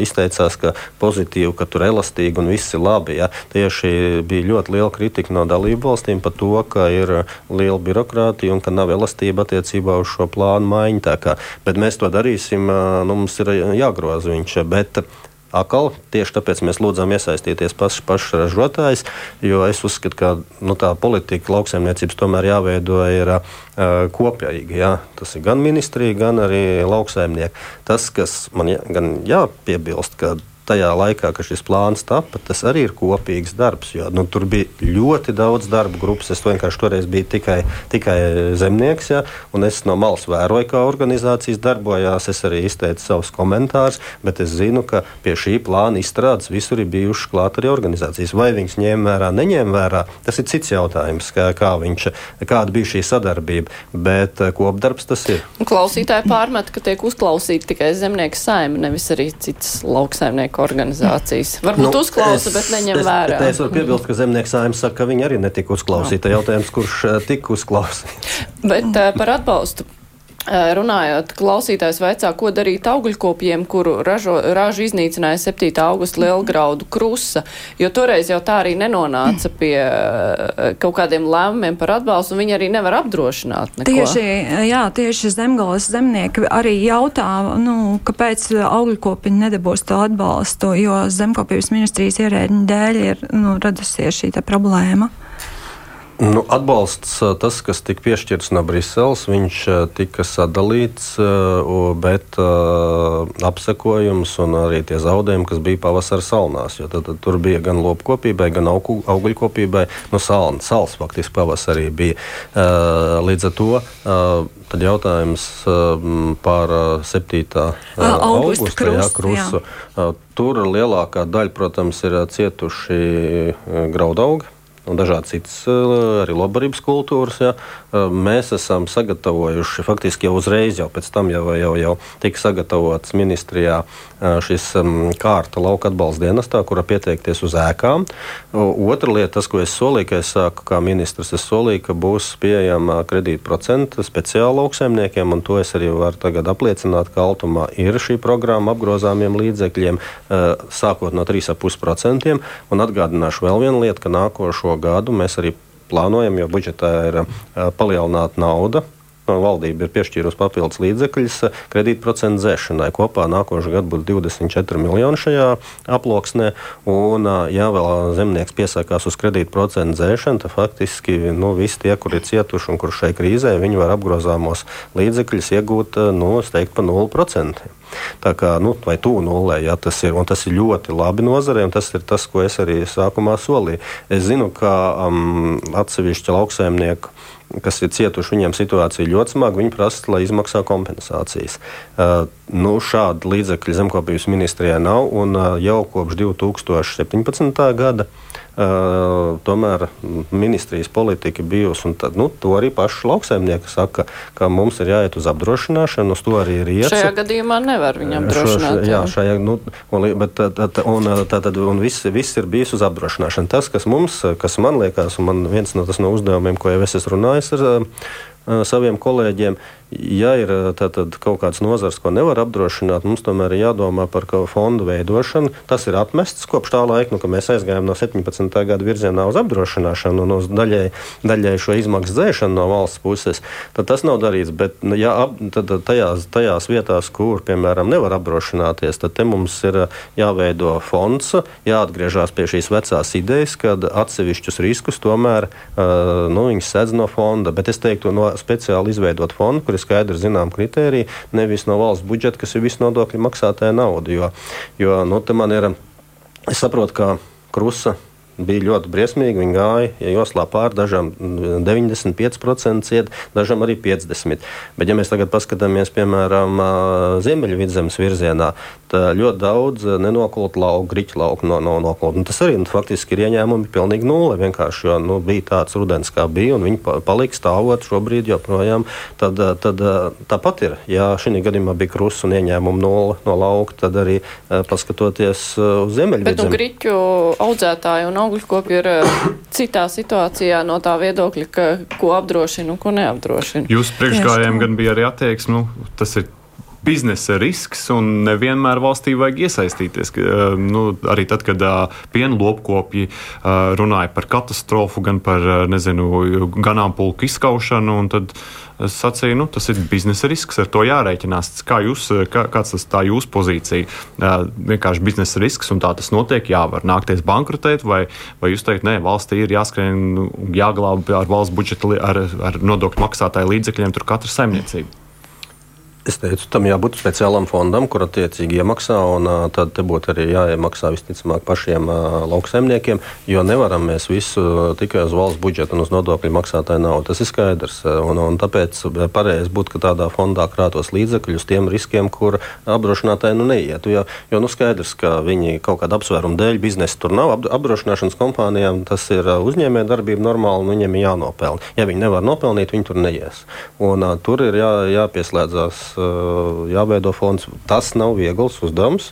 Speaker 2: izteicās, ka pozitīvi, ka tur elastīgi un viss ir labi. Ja. Tieši bija ļoti liela kritika no dalību valstīm par to, ka ir liela birokrātija un ka nav elastība attiecībā uz šo plānu maiņu. Bet mēs to darīsim, nu, mums ir jāgroza viņš. Bet, Akal, tieši tāpēc mēs lūdzam iesaistīties pašs paš ražotājs, jo es uzskatu, ka nu, tā politika lauksaimniecības tomēr jāveido ir uh, kopīgi. Jā. Tas ir gan ministrija, gan arī lauksaimnieki. Tas, kas man jā, gan jāpiebilst, ka tajā laikā, kad šis plāns tapa, tas arī ir kopīgs darbs. Jo, nu, tur bija ļoti daudz darba grupas. Es vienkārši toreiz biju tikai, tikai zemnieks, ja, un es no malas vēroju, kā organizācijas darbojās. Es arī izteicu savus komentārus, bet es zinu, ka pie šī plāna izstrādes visur ir bijušas klāt arī organizācijas. Vai viņas ņēma vērā, neņēma vērā, tas ir cits jautājums, kā, kā viņš, kāda bija šī sadarbība. Bet eh, kopdarbs tas ir.
Speaker 1: Klausītāji pārmet, ka tiek uzklausīti tikai zemnieku saima, nevis arī citas lauksaimnieku zemnieku organizācijas. Varbūt nu, uzklausa, es, bet neņem es, vērā.
Speaker 2: Es varu piebilst, ka zemnieks saimnes saka, ka viņi arī netika uzklausīti. Jautājums, kurš eh, tika uzklausīts.
Speaker 1: bet uh, par atbalstu Runājot, klausītājs vaicā, ko darīt augļkopiem, kuru ražo, ražu iznīcināja 7. augusta lielgraudu krusa, jo toreiz jau tā arī nenonāca pie kaut kādiem lēmumiem par atbalstu, un viņi arī nevar apdrošināt neko.
Speaker 3: Tieši, jā, tieši zemgales zemnieki arī jautā, nu, kāpēc augļkopiņi nedabūs to atbalstu, jo zemkopības ministrijas ierēģiņa dēļ ir nu, radusies šī problēma.
Speaker 2: Nu, atbalsts, tas, kas tika piešķirts no Briseles, viņš tika sadalīts, bet apsekojums un arī tie zaudējumi, kas bija pavasara salnās. Tad, tad tur bija gan lopkopībai, gan augļkopībai, no nu, salna, sals faktiski pavasarī bija. Līdz ar to tad jautājums par 7. augusta jā, krusu. Jā. Tur lielākā daļa, protams, ir cietuši graudaugi un dažādas citas eh, arī labdarības kultūras. Ja. Eh, mēs esam sagatavojuši faktiski jau uzreiz, jau pēc tam jau, jau, jau tika sagatavots ministrijā eh, šis mm, kārta lauka atbalsta dienestā, kura pieteikties uz ēkām. Otra lieta, tas, ko es solīju, ka es sāku kā ministrs, es solīju, ka būs pieejama kredītprocenta speciāli lauksaimniekiem, un to es arī varu tagad apliecināt, ka Altumā ir šī programma apgrozāmiem līdzekļiem, sākot no 3,5%. Un atgādināšu vēl vienu lietu, ka nākošo gadu mēs arī plānojam, jo budžetā ir palielināta nauda valdība ir piešķīrusi papildus līdzekļus kredītprocentu dzēšanai. Kopā nākošais gads būs 24 miljoni šajā aploksnē. Un, ja vēl zemnieks piesakās uz kredītprocentu dzēšanu, tad faktiski nu, visi tie, kuri ir cietuši un kur šai krīzē, viņi var apgrozāmos līdzekļus iegūt nu, teiktu, pa 0%. Tā kā, nu, vai tuvu nulē, ja tas ir, un tas ir ļoti labi nozarē, un tas ir tas, ko es arī sākumā solīju. Es zinu, ka um, atsevišķi lauksaimnieki kas ir cietuši, viņiem situācija ļoti smaga, viņi prasa, lai izmaksā kompensācijas. Uh, nu, šāda līdzekļa zemkopības ministrijā nav, un jau kopš 2017. gada Uh, tomēr ministrijas politika bijusi, tad, nu, to arī paši lauksaimnieki saka, ka mums ir jāiet uz apdrošināšanu, uz to arī ir iet.
Speaker 1: Šajā gadījumā nevar viņam apdrošināt.
Speaker 2: Šo, jā, šajā, nu, un, bet tā, un, tad, un viss, viss ir bijis uz apdrošināšanu. Tas, kas mums, kas man liekas, un man viens no, no uzdevumiem, ko jau es esmu runājis ar uh, saviem kolēģiem, ja ir tātad, kaut kāds nozars, ko nevar apdrošināt, mums tomēr ir jādomā par fondu veidošanu. Tas ir atmests kopš tā laika, nu, kad mēs aizgājām no 17. gada virzienā uz apdrošināšanu un uz daļai, daļai šo izmaksu dzēšanu no valsts puses. Tad tas nav darīts. Bet ja, ap, tad, tajās, tajās vietās, kur, piemēram, nevar apdrošināties, tad mums ir jāveido fonds, jāatgriežas pie šīs vecās idejas, kad atsevišķus riskus tomēr uh, nu, sedz no fonda. Bet es teiktu, no speciāli izveidot fondu, kur ir skaidri zinām kritēriji, nevis no valsts budžeta, kas ir visu nodokļu maksātāja nauda. Jo, jo nu, man ir, es saprotu, ka krusa bija ļoti briesmīgi. Viņi gāja ja joslā pāri, dažām 95% ciet, dažām arī 50%. Bet, ja mēs tagad paskatāmies, piemēram, Ziemeļvidzemes virzienā, tad ļoti daudz nenoklot lauku, griķu lauku no, no, noklot. Un tas arī nu, faktiski ir ieņēmumi pilnīgi nulle. Vienkārši, jo nu, bija tāds rudens, kā bija, un viņi palika stāvot šobrīd joprojām. Tad, tad tāpat ir. Ja šī gadījumā bija krusts un ieņēmumi nulle no lauka, tad arī paskatoties uz Ziemeļvidzemi.
Speaker 1: Bet nu, griķu audzētāji un augļkopi ir eh, citā situācijā no tā viedokļa, ka, ko apdrošina un ko neapdrošina.
Speaker 4: Jūsu priekšgājējiem gan bija arī attieksme, nu, tas ir biznesa risks, un nevienmēr valstī vajag iesaistīties. Eh, nu, arī tad, kad uh, piena lopkopji uh, runāja par katastrofu, gan par nezinu, ganāmpulku izskaušanu, tad es sacīju, nu, tas ir biznesa risks, ar to jārēķinās. Kā jūs, kā, kāds tas tā jūsu pozīcija? Vienkārši biznesa risks, un tā tas notiek, jā, var nākties bankrotēt, vai, vai jūs teikt, nē, valstī ir jāskrien, jāglāb ar valsts budžeta, ar, ar nodokļu maksātāju līdzekļiem tur katra saimniecība.
Speaker 2: Es teicu, tam jābūt speciālam fondam, kur attiecīgi iemaksā, un tad te būtu arī jāiemaksā visticamāk pašiem lauksaimniekiem, jo nevaram mēs visu tikai uz valsts budžeta un uz nodokļu maksātāju naudu. Tas ir skaidrs, un, un tāpēc pareizi būtu, ka tādā fondā krātos līdzekļus tiem riskiem, kur apdrošinātāji nu neiet. Jo, jo nu skaidrs, ka viņi kaut kāda apsvēruma dēļ biznesa tur nav. Apdrošināšanas kompānijām tas ir uzņēmē darbība normāli, un viņiem ir jānopelna. Ja viņi nevar nopelnīt, viņi tur neies. Un, tur ir jā, jāpieslēdzās jāveido fonds. Tas nav viegls uzdevums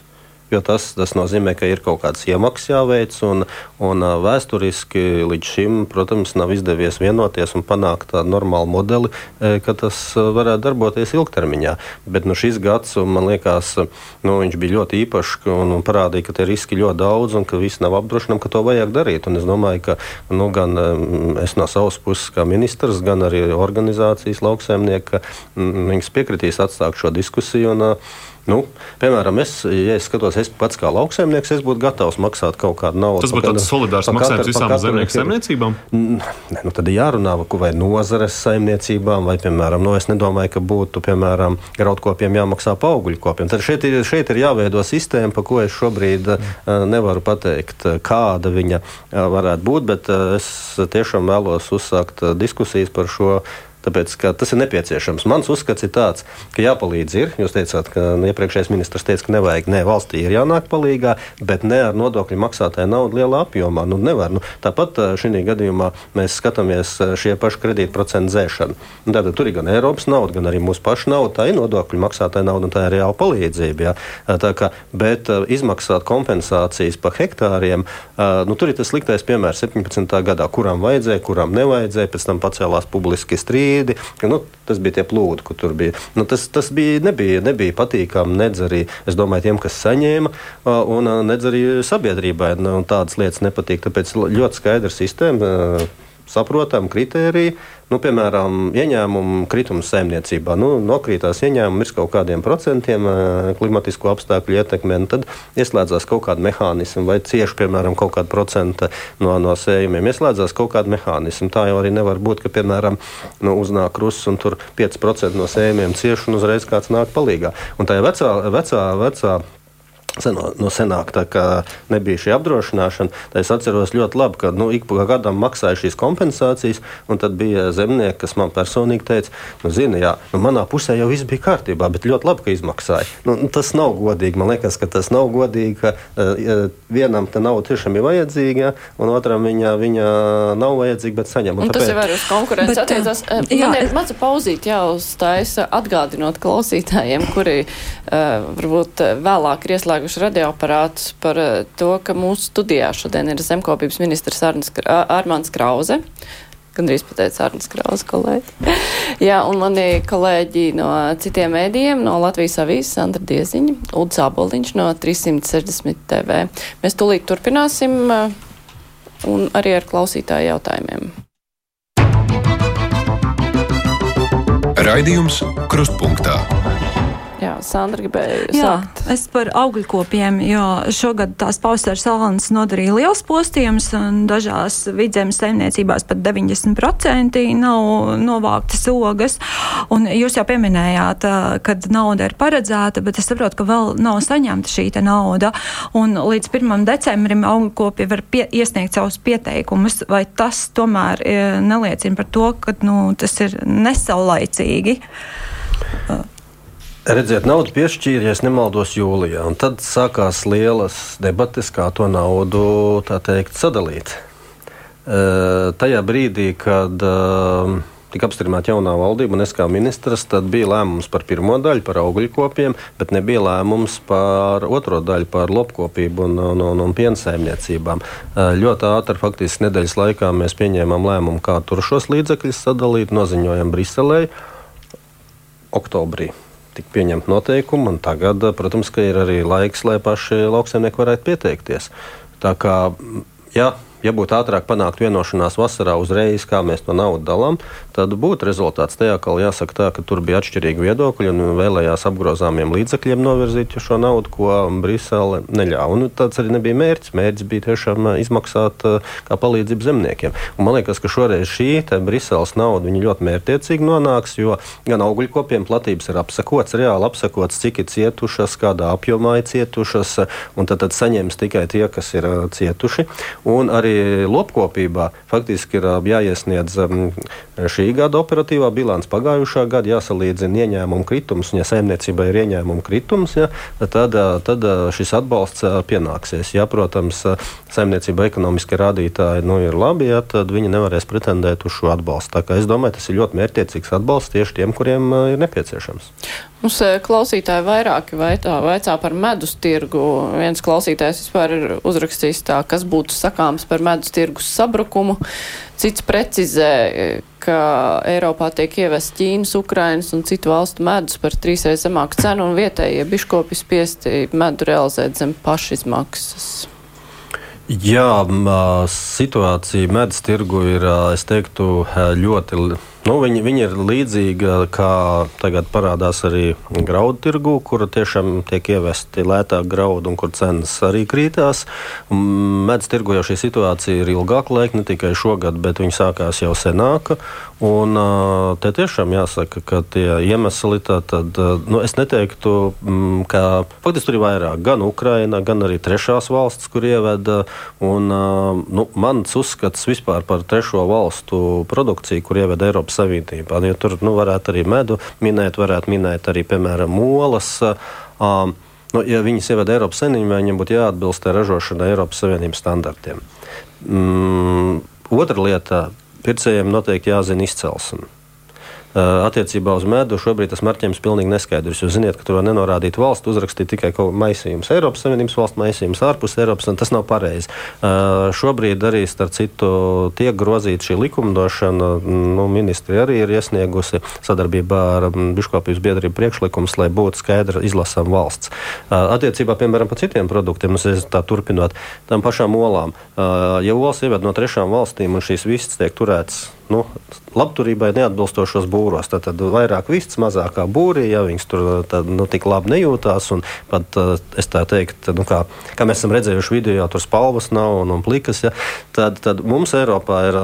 Speaker 2: jo tas, tas nozīmē, ka ir kaut kāds iemaksas jāveic. Un, un vēsturiski līdz šim, protams, nav izdevies vienoties un panākt tādu normālu modeli, ka tas varētu darboties ilgtermiņā. Bet nu, šis gads, man liekas, nu, bija ļoti īpašs un, un parādīja, ka tie riski ļoti daudz un ka viss nav apdrošināms, ka to vajag darīt. Un es domāju, ka nu, gan es no savas puses, kā ministrs, gan arī organizācijas lauksaimnieki, viņas piekritīs atstāt šo diskusiju. Un, Nu, piemēram, es, ja es skatos, es pats kā lauksaimnieks, es būtu gatavs maksāt kaut kādu naudu.
Speaker 4: Tas būtu tāds solidārs maksājums visām zemnieku saimniecībām?
Speaker 2: Ne, nu, tad ir jārunā vai nozares saimniecībām, vai, piemēram, nu, es nedomāju, ka būtu, piemēram, graudkopiem jāmaksā pa augļkopiem. Tad šeit ir, šeit ir jāveido sistēma, pa ko es šobrīd uh, nevaru pateikt, kāda viņa uh, varētu būt, bet es tiešām vēlos uzsākt diskusijas par šo Tāpēc tas ir nepieciešams. Mans uzskats ir tāds, ka jāpalīdz ir. Jūs teicāt, ka iepriekšējais ministrs teica, ka nevajag, ne valstī ir jānāk palīdzīgā, bet ne ar nodokļu maksātāju naudu lielā apjomā. Nu, nevar. Nu, tāpat šī gadījumā mēs skatāmies šie paši kredītprocentu dzēšanu. Tātad tur ir gan Eiropas nauda, gan arī mūsu paša nauda. Tā ir nodokļu maksātāja nauda un tā ir reāla palīdzība. Jā. Tā kā, bet izmaksāt kompensācijas pa hektāriem, nu, tur ir tas sliktais piemērs 17. gadā, kuram vajadzēja, kuram nevajadzēja, pēc tam pacēlās publiski strīdi strīdi. Nu, tas bija tie plūdi, kur tur bija. Nu, tas tas bija, nebija, nebija patīkami nedz arī domāju, tiem, kas saņēma, un nedz arī sabiedrībai. Nu, tādas lietas nepatīk. Tāpēc ļoti skaidra sistēma saprotami kritēriji. Nu, piemēram, ieņēmumu krituma saimniecībā nu, nokrītās ieņēmumi ir kaut kādiem procentiem klimatisko apstākļu ietekmē, un tad ieslēdzās kaut kāda mehānisma vai cieši, piemēram, kaut kāda procenta no, no sējumiem. Ieslēdzās kaut kāda mehānisma. Tā jau arī nevar būt, ka, piemēram, nu, uznāk krusts un tur 5% no sējumiem cieši un uzreiz kāds nāk palīgā. Un tā ir vecā, vecā, vecā Seno, no senāk, tā kā nebija šī apdrošināšana, tad es atceros ļoti labi, ka nu, ik pa gadam maksāja šīs kompensācijas, un tad bija zemnieki, kas man personīgi teica, nu, zini, jā, nu, manā pusē jau viss bija kārtībā, bet ļoti labi, ka izmaksāja. Nu, tas nav godīgi. Man liekas, ka tas nav godīgi, ka uh, vienam tā nauda tiešām ir vajadzīga, un otram viņa, viņa nav vajadzīga, bet saņem.
Speaker 1: Un un tāpēc... Tas ir arī uz konkurences attiecās. Jā, man ir maza pauzīt jāuzstājas atgādinot klausītājiem, kuri uh, varbūt vēlāk ir ieslēgti ieslēguši radioaparātus par eh, to, ka mūsu studijā šodien ir zemkopības ministrs Armāns Krauze. Gan arī pateicu Arnēs Krausa kolēģi. Jā, un mani kolēģi no citiem mēdījiem, no Latvijas avīzes, Sandra Dieziņa, Ulds Aboliņš no 360 TV. Mēs tūlīt turpināsim un arī ar klausītāju jautājumiem.
Speaker 5: Raidījums Krustpunktā.
Speaker 1: Jā, Sandra gribēja
Speaker 3: Jā,
Speaker 1: sākt.
Speaker 3: Es par augļkopiem, jo šogad tās pavasaras salānas nodarīja liels postījums, un dažās vidzemes saimniecībās pat 90% nav novāktas ogas. Un jūs jau pieminējāt, kad nauda ir paredzēta, bet es saprotu, ka vēl nav saņemta šī nauda. Un līdz 1. decembrim augļkopi var pie, iesniegt savus pieteikumus, vai tas tomēr neliecina par to, ka nu, tas ir nesaulaicīgi?
Speaker 2: Redziet, naudu piešķīra, ja nemaldos, jūlijā. Tad sākās lielas debates, kā to naudu teikt, sadalīt. E, tajā brīdī, kad e, tika apstiprināta jaunā valdība un es kā ministrs, tad bija lēmums par pirmo daļu, par augļkopiem, bet nebija lēmums par otro daļu, par lopkopību un, un, un, un piensaimniecībām. E, ļoti ātri, faktiski nedēļas laikā, mēs pieņēmām lēmumu, kā tur šos līdzekļus sadalīt, noziņojam Briselē oktobrī tika pieņemti noteikumi, un tagad, protams, ir arī laiks, lai paši lauksaimnieki varētu pieteikties. Tā kā, jā, ja būtu ātrāk panākt vienošanās vasarā uzreiz, kā mēs to naudu dalām, tad būtu rezultāts. Tajā kā jāsaka, tā, ka tur bija atšķirīgi viedokļi un vēlējās apgrozāmiem līdzekļiem novirzīt šo naudu, ko Brisele neļāva. Un tāds arī nebija mērķis. Mērķis bija tiešām izmaksāt kā palīdzību zemniekiem. Un man liekas, ka šoreiz šī Briseles nauda ļoti mērķiecīgi nonāks, jo gan augļkopiem platības ir apsakots, reāli apsakots, cik ir cietušas, kādā apjomā ir cietušas, un tad, tad saņems tikai tie, kas ir cietuši. Un arī lopkopībā faktiski ir jāiesniedz šī gada operatīvā bilants, pagājušā gada jāsalīdzina ieņēmumu kritums. Ja saimniecībai ir ieņēmumu kritums, ja, tad, tad šis atbalsts pienāksies. Ja, protams, saimniecība ekonomiskie rādītāji nu, ir labi, ja, tad viņi nevarēs pretendēt uz šo atbalstu. Es domāju, tas ir ļoti mērķiecīgs atbalsts tieši tiem, kuriem ir nepieciešams.
Speaker 1: Mums klausītāji vairāki vaicā, vaicā par medus tirgu. Viens klausītājs vispār ir uzrakstījis tā, kas būtu sakāms par medus tirgus sabrukumu. Cits precizē, ka Eiropā tiek ievests Ķīnas, Ukrainas un citu valstu medus par trīsreiz zemāku cenu un vietējie biškopi spiesti medu realizēt zem pašizmaksas.
Speaker 2: Jā, situācija medus tirgu ir, es teiktu, ļoti Nu, viņi, viņi ir līdzīga, kā tagad parādās arī graudu tirgu, kur tiešām tiek ievesti lētāk graudu un kur cenas arī krītās. Medus tirgu jau šī situācija ir ilgāka laika, ne tikai šogad, bet viņi sākās jau senāk. Un te tiešām jāsaka, ka tie iemesli tad, nu, es neteiktu, ka faktiski tur ir vairāk. Gan Ukraina, gan arī trešās valsts, kur ieveda. Un, nu, mans uzskats vispār par trešo valstu produkciju, kur ieveda Eiropas Eiropas Savienībā. Ja tur nu, varētu arī medu minēt, varētu minēt arī, piemēram, olas. Um, nu, ja viņas ievada Eiropas Savienībā, viņiem būtu jāatbilst ražošanai Eiropas Savienības standartiem. Mm, otra lieta - pircējiem noteikti jāzina izcelsme. Attiecībā uz medu šobrīd tas marķējums ir pilnīgi neskaidrs. Jūs zināt, ka tur var nenorādīt valsts, uzrakstīt tikai kaut maisījums Eiropas Savienības valsts maisījums ārpus Eiropas, un tas nav pareizi. Šobrīd arī, starp citu, tiek grozīta šī likumdošana. Nu, ministri arī ir iesniegusi sadarbībā ar Biškopības biedrību priekšlikumus, lai būtu skaidra izlasām valsts. Attiecībā, piemēram, par citiem produktiem, tā turpinot, tam pašām olām. Ja olas ieved no trešām valstīm un šīs vistas tiek turētas nu, labturībai neatbilstošos būros. Tad, tad vairāk vists, mazākā būrī, ja viņas tur tad, nu, tik labi nejūtās. Pat es tā teiktu, nu, kā, kā mēs esam redzējuši video, tur spalvas nav un, un plikas. Ja, tad, tad mums Eiropā ir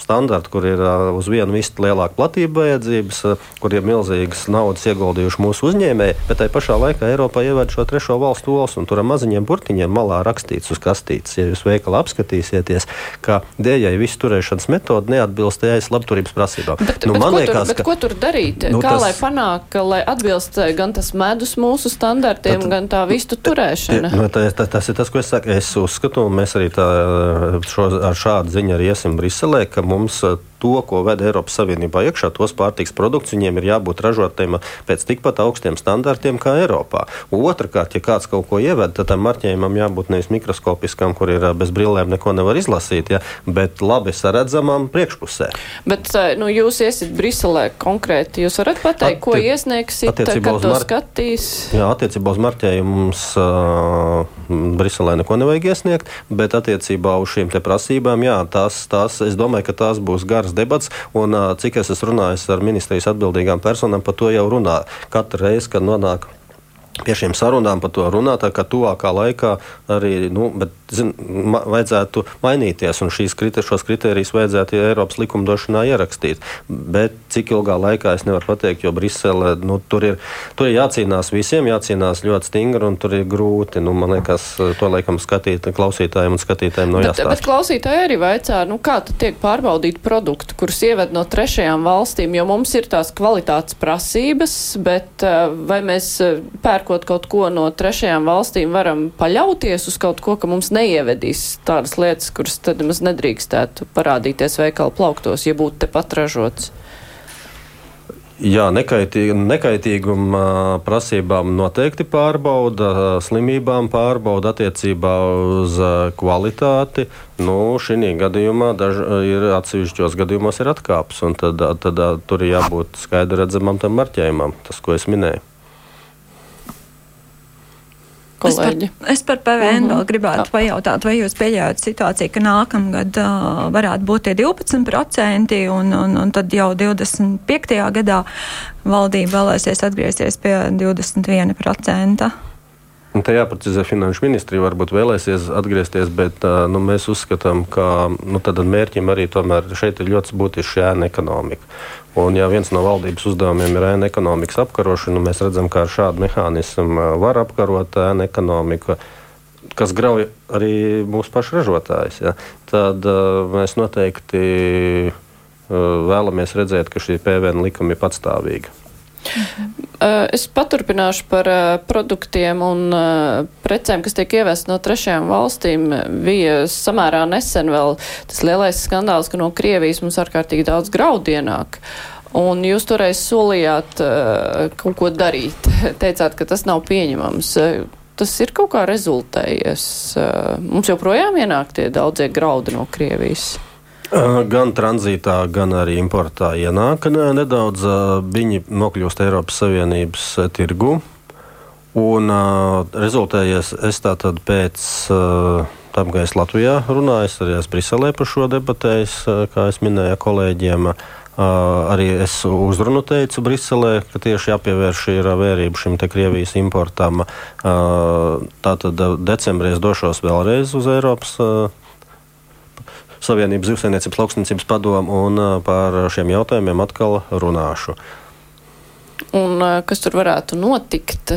Speaker 2: standarti, kur ir uz vienu vistu lielāka platība vajadzības, kur ir milzīgas naudas ieguldījuši mūsu uzņēmēji, bet tai pašā laikā Eiropā ievērt šo trešo valstu olas un tur ar maziņiem burtiņiem malā rakstīts uz kastītes. Ja jūs veikalā apskatīsieties, ka dējai visu turēšanas metode neatbilst ES labturības prasībām.
Speaker 1: Bet, nu, bet, ko, liekas, tur, bet ka, ko tur darīt? Nu, Kā tas, lai panāk, lai atbilst eh, gan tas medus mūsu standartiem, tad, gan tā vistu turēšana?
Speaker 2: Nu, tā, tā, tas ir tas, ko es saku. Es uzskatu, un mēs arī tā, šo, ar šādu ziņu arī iesim Briselē, ka mums to, ko ved Eiropas Savienībā iekšā, tos pārtiks produktus, viņiem ir jābūt ražotiem pēc tikpat augstiem standartiem kā Eiropā. Otrakārt, ja kāds kaut ko ieved, tad tam marķējumam jābūt nevis mikroskopiskam, kur ir bez brillēm neko nevar izlasīt, ja, bet labi saredzamam priekšpusē.
Speaker 1: Bet nu, jūs iesiet Briselē konkrēti, jūs varat pateikt, Atti ko iesniegsiet, kad to mar... skatīs?
Speaker 2: Jā, attiecībā uz marķējumu mums uh, Briselē neko nevajag iesniegt, bet attiecībā uz šīm prasībām, jā, tās, tās, es domāju, ka tās būs garas debats, un cik es esmu runājis ar ministrijas atbildīgām personām, par to jau runā. Katru reizi, kad nonāk pie šīm sarunām par to runāt, ka tuvākā laikā arī nu, bet, zin, ma, vajadzētu mainīties un šīs kriter, šos kritērijus vajadzētu Eiropas likumdošanā ierakstīt. Bet cik ilgā laikā es nevaru pateikt, jo Brisele nu, tur, ir, tur ir jācīnās visiem, jācīnās ļoti stingri un tur ir grūti. Nu, man liekas, to laikam skatīt klausītājiem un skatītājiem no jāstāsta.
Speaker 1: Bet, bet klausītāji arī vaicā, nu, kā tiek pārbaudīti produkti, kurus ieved no trešajām valstīm, jo mums ir tās kvalitātes prasības, bet vai mēs pērkam pērkot kaut ko no trešajām valstīm, varam paļauties uz kaut ko, ka mums neievedīs tādas lietas, kuras tad maz nedrīkstētu parādīties veikalu plauktos, ja būtu tepat ražots.
Speaker 2: Jā, nekaitī, nekaitīguma prasībām noteikti pārbauda, slimībām pārbauda attiecībā uz kvalitāti. Nu, šī gadījumā daž, ir atsevišķos gadījumos ir atkāpes, un tad, tad, tur jābūt skaidri redzamam tam marķējumam, tas, ko es minēju
Speaker 3: kolēģi. Es par, es par PVN uh -huh. vēl gribētu pajautāt, vai jūs pieļaujat situāciju, ka nākamgad uh, varētu būt tie 12% un, un, un tad jau 25. gadā valdība vēlēsies atgriezties pie 21%?
Speaker 2: Un te jāprecizē, finanšu ministrija varbūt vēlēsies atgriezties, bet nu, mēs uzskatām, ka nu, mērķim arī tomēr šeit ir ļoti būtiski ēna ekonomika. Un, ja viens no valdības uzdevumiem ir ēna ekonomikas apkarošana, mēs redzam, ka ar šādu mehānismu var apkarot ēna ekonomiku kas grauj arī mūsu pašu ražotājus. Ja? Tad uh, mēs noteikti uh, vēlamies redzēt, ka šī PVN likuma ir patstāvīga.
Speaker 1: Uh, es paturpināšu par uh, produktiem un uh, precēm, kas tiek ievest no trešajām valstīm. Bija samērā nesen vēl tas lielais skandāls, ka no Krievijas mums ārkārtīgi daudz graudu ienāk. Un jūs toreiz solījāt kaut ko darīt. Teicāt, ka tas nav pieņemams. Tas ir kaut kā rezultējies. Mums joprojām ienāk tie daudzie graudi no Krievijas.
Speaker 2: Gan tranzītā, gan arī importā ienāk nedaudz. Viņi nokļūst Eiropas Savienības tirgu. Un rezultējies es tātad pēc tam, ka es Latvijā runāju, es arī esmu Briselē par šo debatējis, kā es minēju kolēģiem. Arī es uzrunu teicu Briselē, ka tieši jāpievērš ir vērība šim Krievijas importam. Tātad decembrī es došos vēlreiz uz Eiropas Savienības zivsainiecības lauksniecības padomu un par šiem jautājumiem atkal runāšu.
Speaker 1: Un kas tur varētu notikt?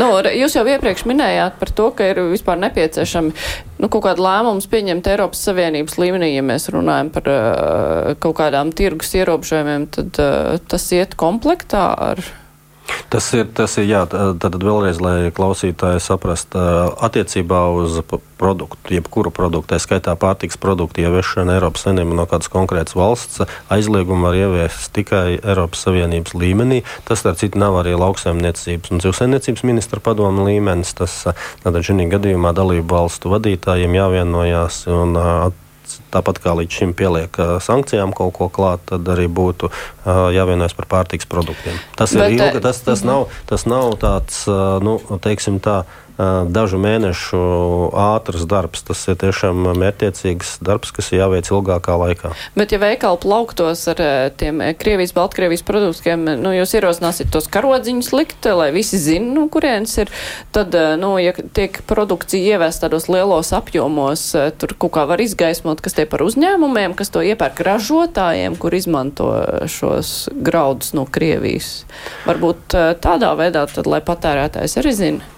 Speaker 1: Nu, jūs jau iepriekš minējāt par to, ka ir vispār nepieciešami nu, kaut kāda lēmums pieņemt Eiropas Savienības līmenī, ja mēs runājam par uh, kaut kādām tirgus ierobežojumiem, tad uh, tas iet komplektā ar
Speaker 2: Tas ir, tas ir jā, tad vēlreiz, lai klausītāji saprast, attiecībā uz produktu, jebkuru produktu, tā skaitā pārtiks produktu ieviešanu Eiropas Savienībā no kādas konkrētas valsts, aizliegumu var ieviest tikai Eiropas Savienības līmenī. Tas, starp citu, nav arī lauksaimniecības un dzīvsaimniecības ministra padomu līmenis. Tas, tātad šī gadījumā dalību valstu vadītājiem jāvienojās un tāpat kā līdz šim pieliek sankcijām kaut ko klāt, tad arī būtu jāvienojas par pārtiks produktiem. Tas Bet, ir ilgi, tas, tas, nav, tas nav tāds, nu, teiksim tā, dažu mēnešu ātrs darbs. Tas ir tiešām mērķiecīgs darbs, kas ir jāveic ilgākā laikā.
Speaker 1: Bet, ja veikali plauktos ar tiem Krievijas, Baltkrievijas produktiem, nu, jūs ierosināsiet tos karodziņus likt, lai visi zina, nu, kurienes ir, tad, nu, ja tiek produkcija ievēst tādos lielos apjomos, tur kaut kā var izgaismot, kas tie par uzņēmumiem, kas to iepērk ražotājiem, kur izmanto šos graudus no Krievijas. Varbūt tādā veidā, tad, lai patērētājs arī zina.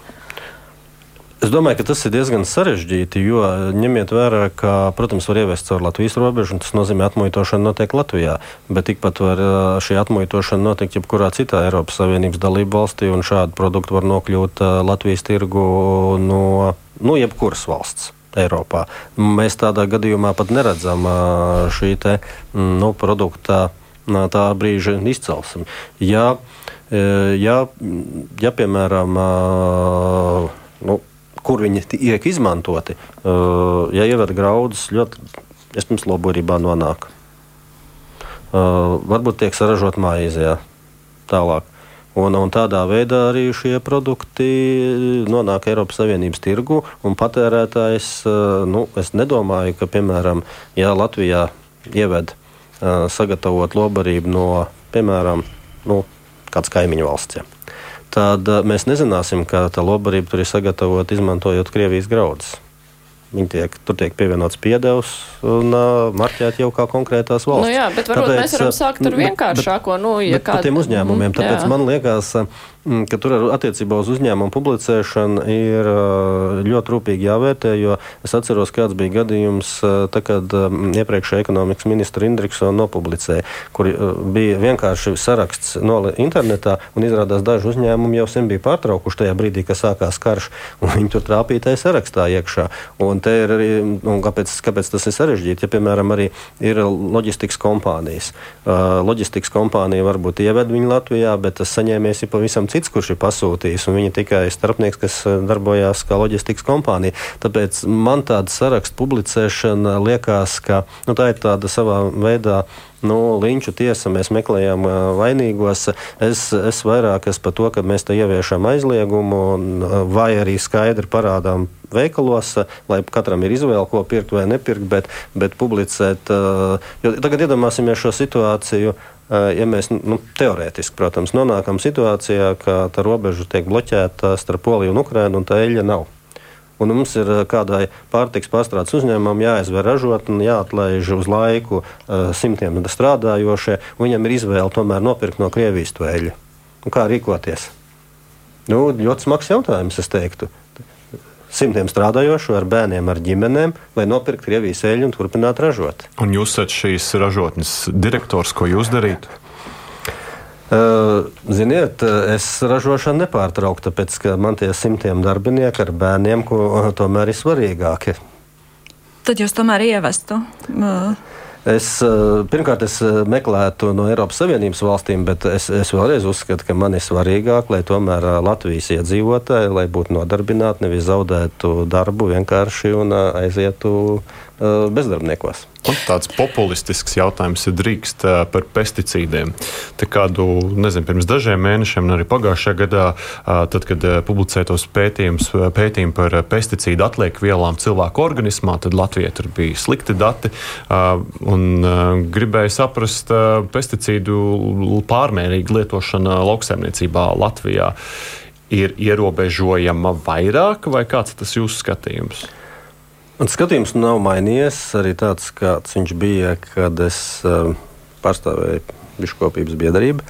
Speaker 2: Es domāju, ka tas ir diezgan sarežģīti, jo ņemiet vērā, ka, protams, var ievest caur Latvijas robežu, un tas nozīmē, ka atmuitošana notiek Latvijā. Bet tikpat var šī atmuitošana notikt jebkurā citā Eiropas Savienības dalību valstī, un šādu produktu var nokļūt Latvijas tirgu no nu, jebkuras valsts. Eiropā. Mēs tādā gadījumā pat neredzam šī te, nu, produkta tā brīža izcelsmi. Ja, ja, ja piemēram, nu, kur viņi tiek izmantoti, uh, ja ievada graudus, ļoti iespējams loborībā nonāk. Uh, varbūt tiek saražot maizē tālāk. Un, un tādā veidā arī šie produkti nonāk Eiropas Savienības tirgu. Patērētājs, uh, nu, es nedomāju, ka, piemēram, ja Latvijā ieved uh, sagatavot lobarību no, piemēram, nu, kādas kaimiņu valsts. Ja tad eh, mēs nezināsim, kā tā lobarība tur ir sagatavota izmantojot Krievijas graudus. Viņi tiek, tur tiek pievienots piedevs un uh, marķēti jau kā konkrētās valsts.
Speaker 1: Nu jā, bet varbūt tāpēc, mēs varam sākt ar vienkāršāko. Nu,
Speaker 2: ja kād... Par tiem uzņēmumiem. Mm, tāpēc jā. man liekas, Mm, ka tur attiecībā uz uzņēmumu publicēšanu ir ļoti rūpīgi jāvērtē. Es atceros, kāds bija gadījums, tā, kad iepriekšējā ekonomikas ministra Indriksona nopublicēja, kur bija vienkārši saraksts no internetā, un izrādās daži uzņēmumi jau sen bija pārtraukuši tajā brīdī, kad sākās karš, un viņi tur trāpīja sarakstā iekšā. Un ir arī, un kāpēc, kāpēc tas ir sarežģīti? Ja, piemēram, arī ir loģistikas kompānijas. Loģistikas kompānija varbūt ieved viņu Latvijā, bet tas saņēmējs ir pavisam cits, kurš ir pasūtījis, un viņa tikai starpnieks, kas eh, darbojās kā loģistikas kompānija. Tāpēc man tāda saraksta publicēšana liekas, ka nu, tā ir tāda savā veidā nu, linču tiesa, mēs meklējam uh, vainīgos. Es, es vairāk esmu par to, ka mēs te ieviešam aizliegumu, uh, vai arī skaidri parādām veikalos, lai katram ir izvēle, ko pirkt vai nepirkt, bet, bet publicēt. Uh, tagad iedomāsimies šo situāciju. Ja mēs nu, teorētiski, protams, nonākam situācijā, ka tā robeža tiek bloķēta starp Poliju un Ukrajinu, un tā eļļa nav. Un mums ir kādai pārtiks pārstrādes uzņēmumam jāizver ražotne, jāatlaiž uz laiku uh, simtiem strādājošie. Viņam ir izvēle tomēr nopirkt no Krievijas to eļļu. Kā rīkoties? Nu, ļoti smags jautājums, es teiktu simtiem strādājošo ar bērniem, ar ģimenēm, lai nopirktu Krievijas eļļu un turpinātu ražot.
Speaker 4: Un jūs esat šīs ražotnes direktors, ko jūs darītu?
Speaker 2: Ziniet, es ražošanu nepārtrauktu, tāpēc ka man tie simtiem darbinieku ar bērniem, ko tomēr ir svarīgāki.
Speaker 3: Tad jūs tomēr ievestu. Uh.
Speaker 2: Es, pirmkārt, es meklētu no Eiropas Savienības valstīm, bet es, es vēlreiz uzskatu, ka man ir svarīgāk, lai tomēr Latvijas iedzīvotāji būtu nodarbināti, nevis zaudētu darbu vienkārši un aizietu bezdarbniekos.
Speaker 4: Un tāds populistisks jautājums ir drīkst uh, par pesticīdiem. Te kādu, nezinu, pirms dažiem mēnešiem, arī pagājušajā gadā, uh, tad, kad publicēja tos pētījumus pētījumi par pesticīdu atlieku vielām cilvēku organismā, tad Latvijai tur bija slikti dati. Un gribēja saprast pesticīdu pārmērīgu lietošanu lauksaimniecībā Latvijā. Ir ierobežojama vairāk, vai kāds tas jūsu skatījums?
Speaker 2: Man skatījums nav mainījies. Arī tāds, kāds viņš bija, kad es uh, pārstāvēju biškopības biedrību.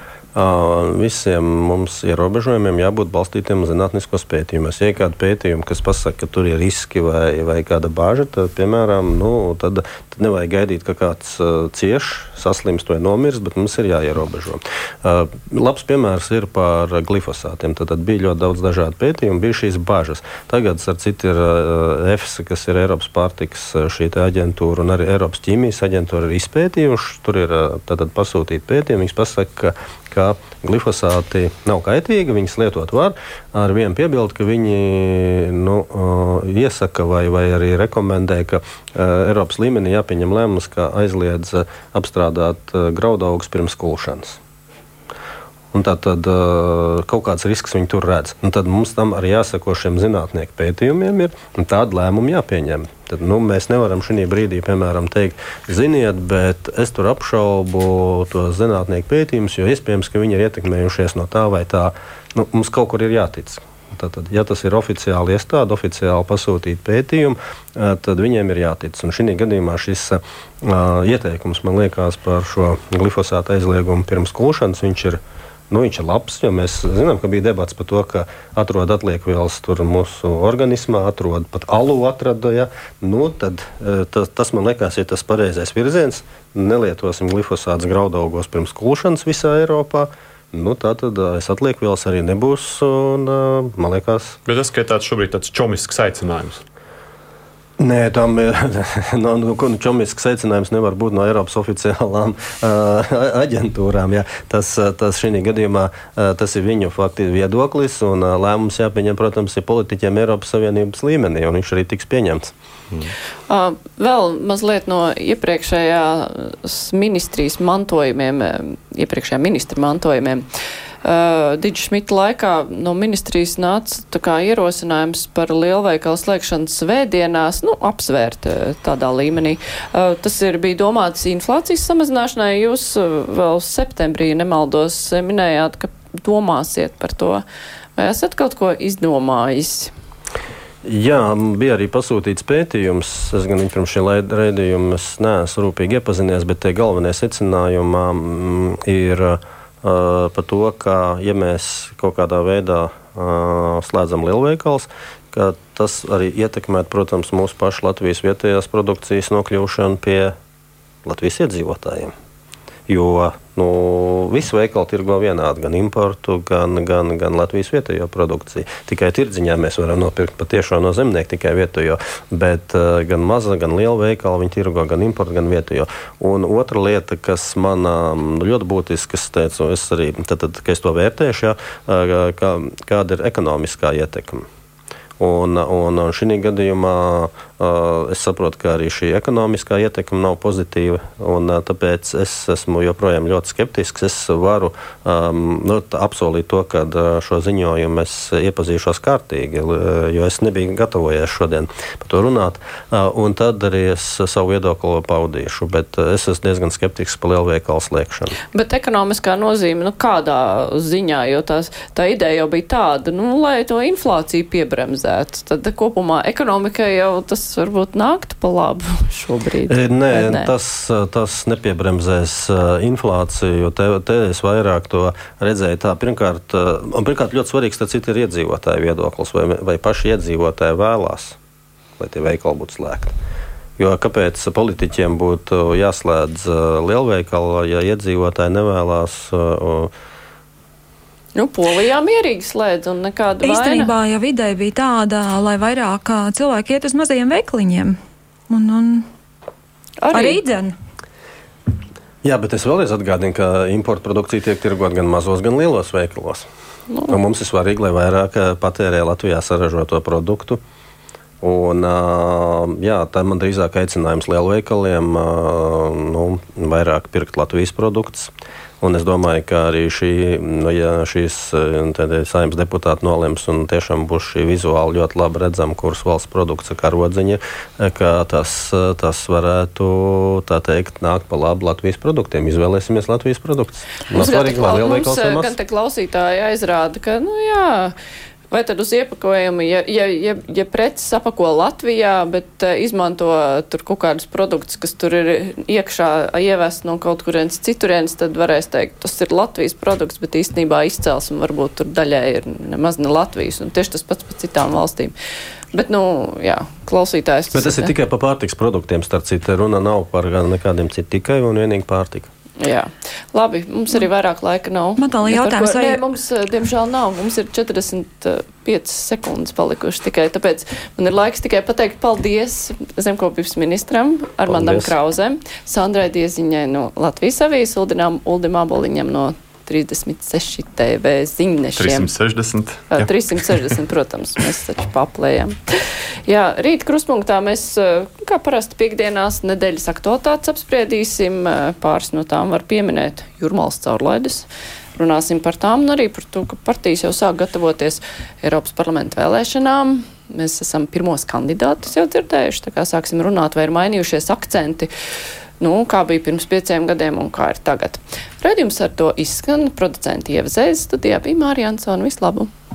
Speaker 2: Visiem mums ierobežojumiem jābūt balstītiem uz zinātniskos pētījumos. Ja ir kāda pētījuma, kas pasaka, ka tur ir riski vai, vai kāda bāža, tad, piemēram, nu, tad, tad nevajag gaidīt, ka kāds uh, cieš, saslimst vai nomirst, bet mums ir jāierobežo. Uh, labs piemērs ir par glifosātiem. Tad, tad bija ļoti daudz dažādu pētījumu, bija šīs bažas. Tagad, ar citu, ir uh, EFSA, kas ir Eiropas pārtikas šī aģentūra, un arī Eiropas ķīmijas aģentūra ir izpētījuši. Tur ir uh, pasūtīti pētījumi. Viņi pasaka, ka ka glifosāti nav kaitīgi, viņas lietot var, ar vienu piebildu, ka viņi nu, iesaka vai, vai arī rekomendē, ka Eiropas līmenī jāpieņem lēmums, ka aizliedz apstrādāt graudaugus pirms kulšanas. Un tā tad kaut kāds risks viņi tur redz. Un tad mums tam arī jāsako šiem zinātnieku pētījumiem, ir, un tādu lēmumu jāpieņem. Tad, nu, mēs nevaram šī brīdī, piemēram, teikt, ziniet, bet es tur apšaubu tos zinātnieku pētījumus, jo iespējams, ka viņi ir ietekmējušies no tā vai tā. Nu, mums kaut kur ir jātic. Tātad, ja tas ir oficiāli iestāde, oficiāli pasūtīta pētījuma, tad viņiem ir jātic. Un šī gadījumā šis uh, ieteikums man liekas par šo glifosātu aizliegumu pirms kulšanas, viņš ir Nu, viņš ir labs, jo mēs zinām, ka bija debats par to, ka atrod atliekas mūsu organismā, atrod pat alu atrada. Ja? Nu, tad, e, tas, tas man liekas, ir tas pareizais virziens. Nelietosim glifosātus graudaugos pirms kulšanas visā Eiropā. Nu, tā tad e, es atlieku vielas arī nebūs. Un, e, man liekas,
Speaker 4: Bet tas ir tāds šobrīd tāds čomisks aicinājums.
Speaker 2: Nē, tam ir no, nu, nu, čomisks secinājums nevar būt no Eiropas oficiālām uh, aģentūrām. Ja. Tas, tas šī gadījumā uh, tas ir viņu fakti viedoklis, un uh, lēmums jāpieņem, protams, ir politiķiem Eiropas Savienības līmenī, un viņš arī tiks pieņemts.
Speaker 1: Mm. Uh, vēl mazliet no iepriekšējās ministrijas mantojumiem, iepriekšējā ministra mantojumiem. Uh, uh, Digis Šmita laikā no ministrijas nāca ierosinājums par lielveikalu slēgšanu svētdienās, nu, apsvērt uh, tādā līmenī. Uh, tas ir bija domāts inflācijas samazināšanai. Jūs uh, vēl septembrī nemaldos minējāt, ka domāsiet par to. Vai esat kaut ko izdomājis?
Speaker 2: Jā, bija arī pasūtīts pētījums. Es gan pirms šī raidījuma neesmu rūpīgi iepazinies, bet tie galvenie secinājumi ir uh, uh, par to, ka, ja mēs kaut kādā veidā uh, slēdzam lielveikals, tas arī ietekmētu, protams, mūsu pašu Latvijas vietējās produkcijas nokļūšanu pie Latvijas iedzīvotājiem. Jo nu, visu veikalu tirgo vienādi, gan importu, gan, gan, gan Latvijas vietējo produkciju. Tikai tirdziņā mēs varam nopirkt patiešām no zemnieka tikai vietējo, bet uh, gan maza, gan liela veikala viņi tirgo gan importu, gan vietējo. Un otra lieta, kas man uh, ļoti būtiska, es teicu, es arī, tad, tad, kad es to vērtēšu, ja, uh, kā, kāda ir ekonomiskā ietekme. Un, un, un šī gadījumā es saprotu, ka arī šī ekonomiskā ietekme nav pozitīva. Un, uh, tāpēc es esmu joprojām ļoti skeptisks. Es varu um, nu, apsolīt to, ka uh, šo ziņojumu es iepazīšos kārtīgi, jo es nebiju gatavojies šodien par to runāt. Un tad arī es savu viedokli paudīšu. Bet es esmu diezgan skeptisks par lielveikalu slēgšanu.
Speaker 1: Bet ekonomiskā nozīme, nu, kādā ziņā, jo tās, tā ideja jau bija tāda, nu, lai to inflāciju piebremzē paredzēts, tad kopumā ekonomikai jau tas varbūt nāktu pa labu šobrīd.
Speaker 2: E, nē, nē? Tas, tas nepiebremzēs inflāciju. Te, te es vairāk to redzēju. Tā, pirmkārt, pirmkārt, ļoti svarīgs tas ir iedzīvotāju viedoklis, vai, vai paši iedzīvotāji vēlās, lai tie veikali būtu slēgti. Jo kāpēc politiķiem būtu jāslēdz lielveikali, ja iedzīvotāji nevēlas? Uh,
Speaker 1: Nu, Polijā mierīgi slēdz un nekāda
Speaker 3: Īstenībā jau ideja bija tāda, lai vairāk cilvēki iet uz mazajiem veikliņiem. Un, un arī, arī dzen.
Speaker 2: Jā, bet es vēlreiz atgādinu, ka importa produkcija tiek tirgot gan mazos, gan lielos veikalos. Nu. Un mums ir svarīgi, lai vairāk patērē Latvijā saražoto produktu. Un, jā, tā man drīzāk aicinājums lielveikaliem nu, vairāk pirkt Latvijas produktus. Un es domāju, ka arī šī, nu, ja šīs saimnes deputāti nolems un tiešām būs šī vizuāli ļoti labi redzama, kuras valsts produkts ir karodziņa, ka tas, tas varētu tā teikt nākt pa labu Latvijas produktiem. Izvēlēsimies Latvijas produktus.
Speaker 1: Mums, svarīgi, mums gan te klausītāji aizrāda, ka, nu jā, Vai tad uz iepakojuma, ja, ja, ja, ja preces apako Latvijā, bet uh, izmanto tur kaut kādus produktus, kas tur ir iekšā ievest no kaut kurienes citurienes, tad varēs teikt, tas ir Latvijas produkts, bet īstenībā izcelsme varbūt tur daļai ir nemaz ne Latvijas. Un tieši tas pats par citām valstīm. Bet, nu, jā, klausītājs.
Speaker 2: Bet tas ir tikai par pārtiks produktiem, starp citu, runa nav par nekādiem citiem, tikai un vienīgi pārtika.
Speaker 1: Jā, labi. Mums arī vairāk laika nav.
Speaker 3: Man tā ir jautājums,
Speaker 1: vai... Nē, mums, eh, diemžēl, nav. Mums ir 45 sekundes palikušas tikai. Tāpēc man ir laiks tikai pateikt paldies zemkopības ministram Armandam Krauzem, Sandrai Dieziņai no Latvijas avijas, Uldinām Uldim Aboliņam no 36 TV ziņnešiem.
Speaker 4: 360.
Speaker 1: Jā. 360, protams, mēs taču paplējam. Jā, rīt kruspunktā mēs, kā parasti piekdienās, nedēļas aktualitātes apspriedīsim. Pāris no tām var pieminēt Jurmals caurlaides. Runāsim par tām un arī par to, ka partijas jau sāk gatavoties Eiropas parlamenta vēlēšanām. Mēs esam pirmos kandidātus jau dzirdējuši, tā kā sāksim runāt, vai ir mainījušies akcenti. Uh, nu, kā bija pirms pieciem gadiem un kā ir tagad. Radījums ar to izskan producenti Ievzējas studijā bija Mārija Ansona. Vislabāk!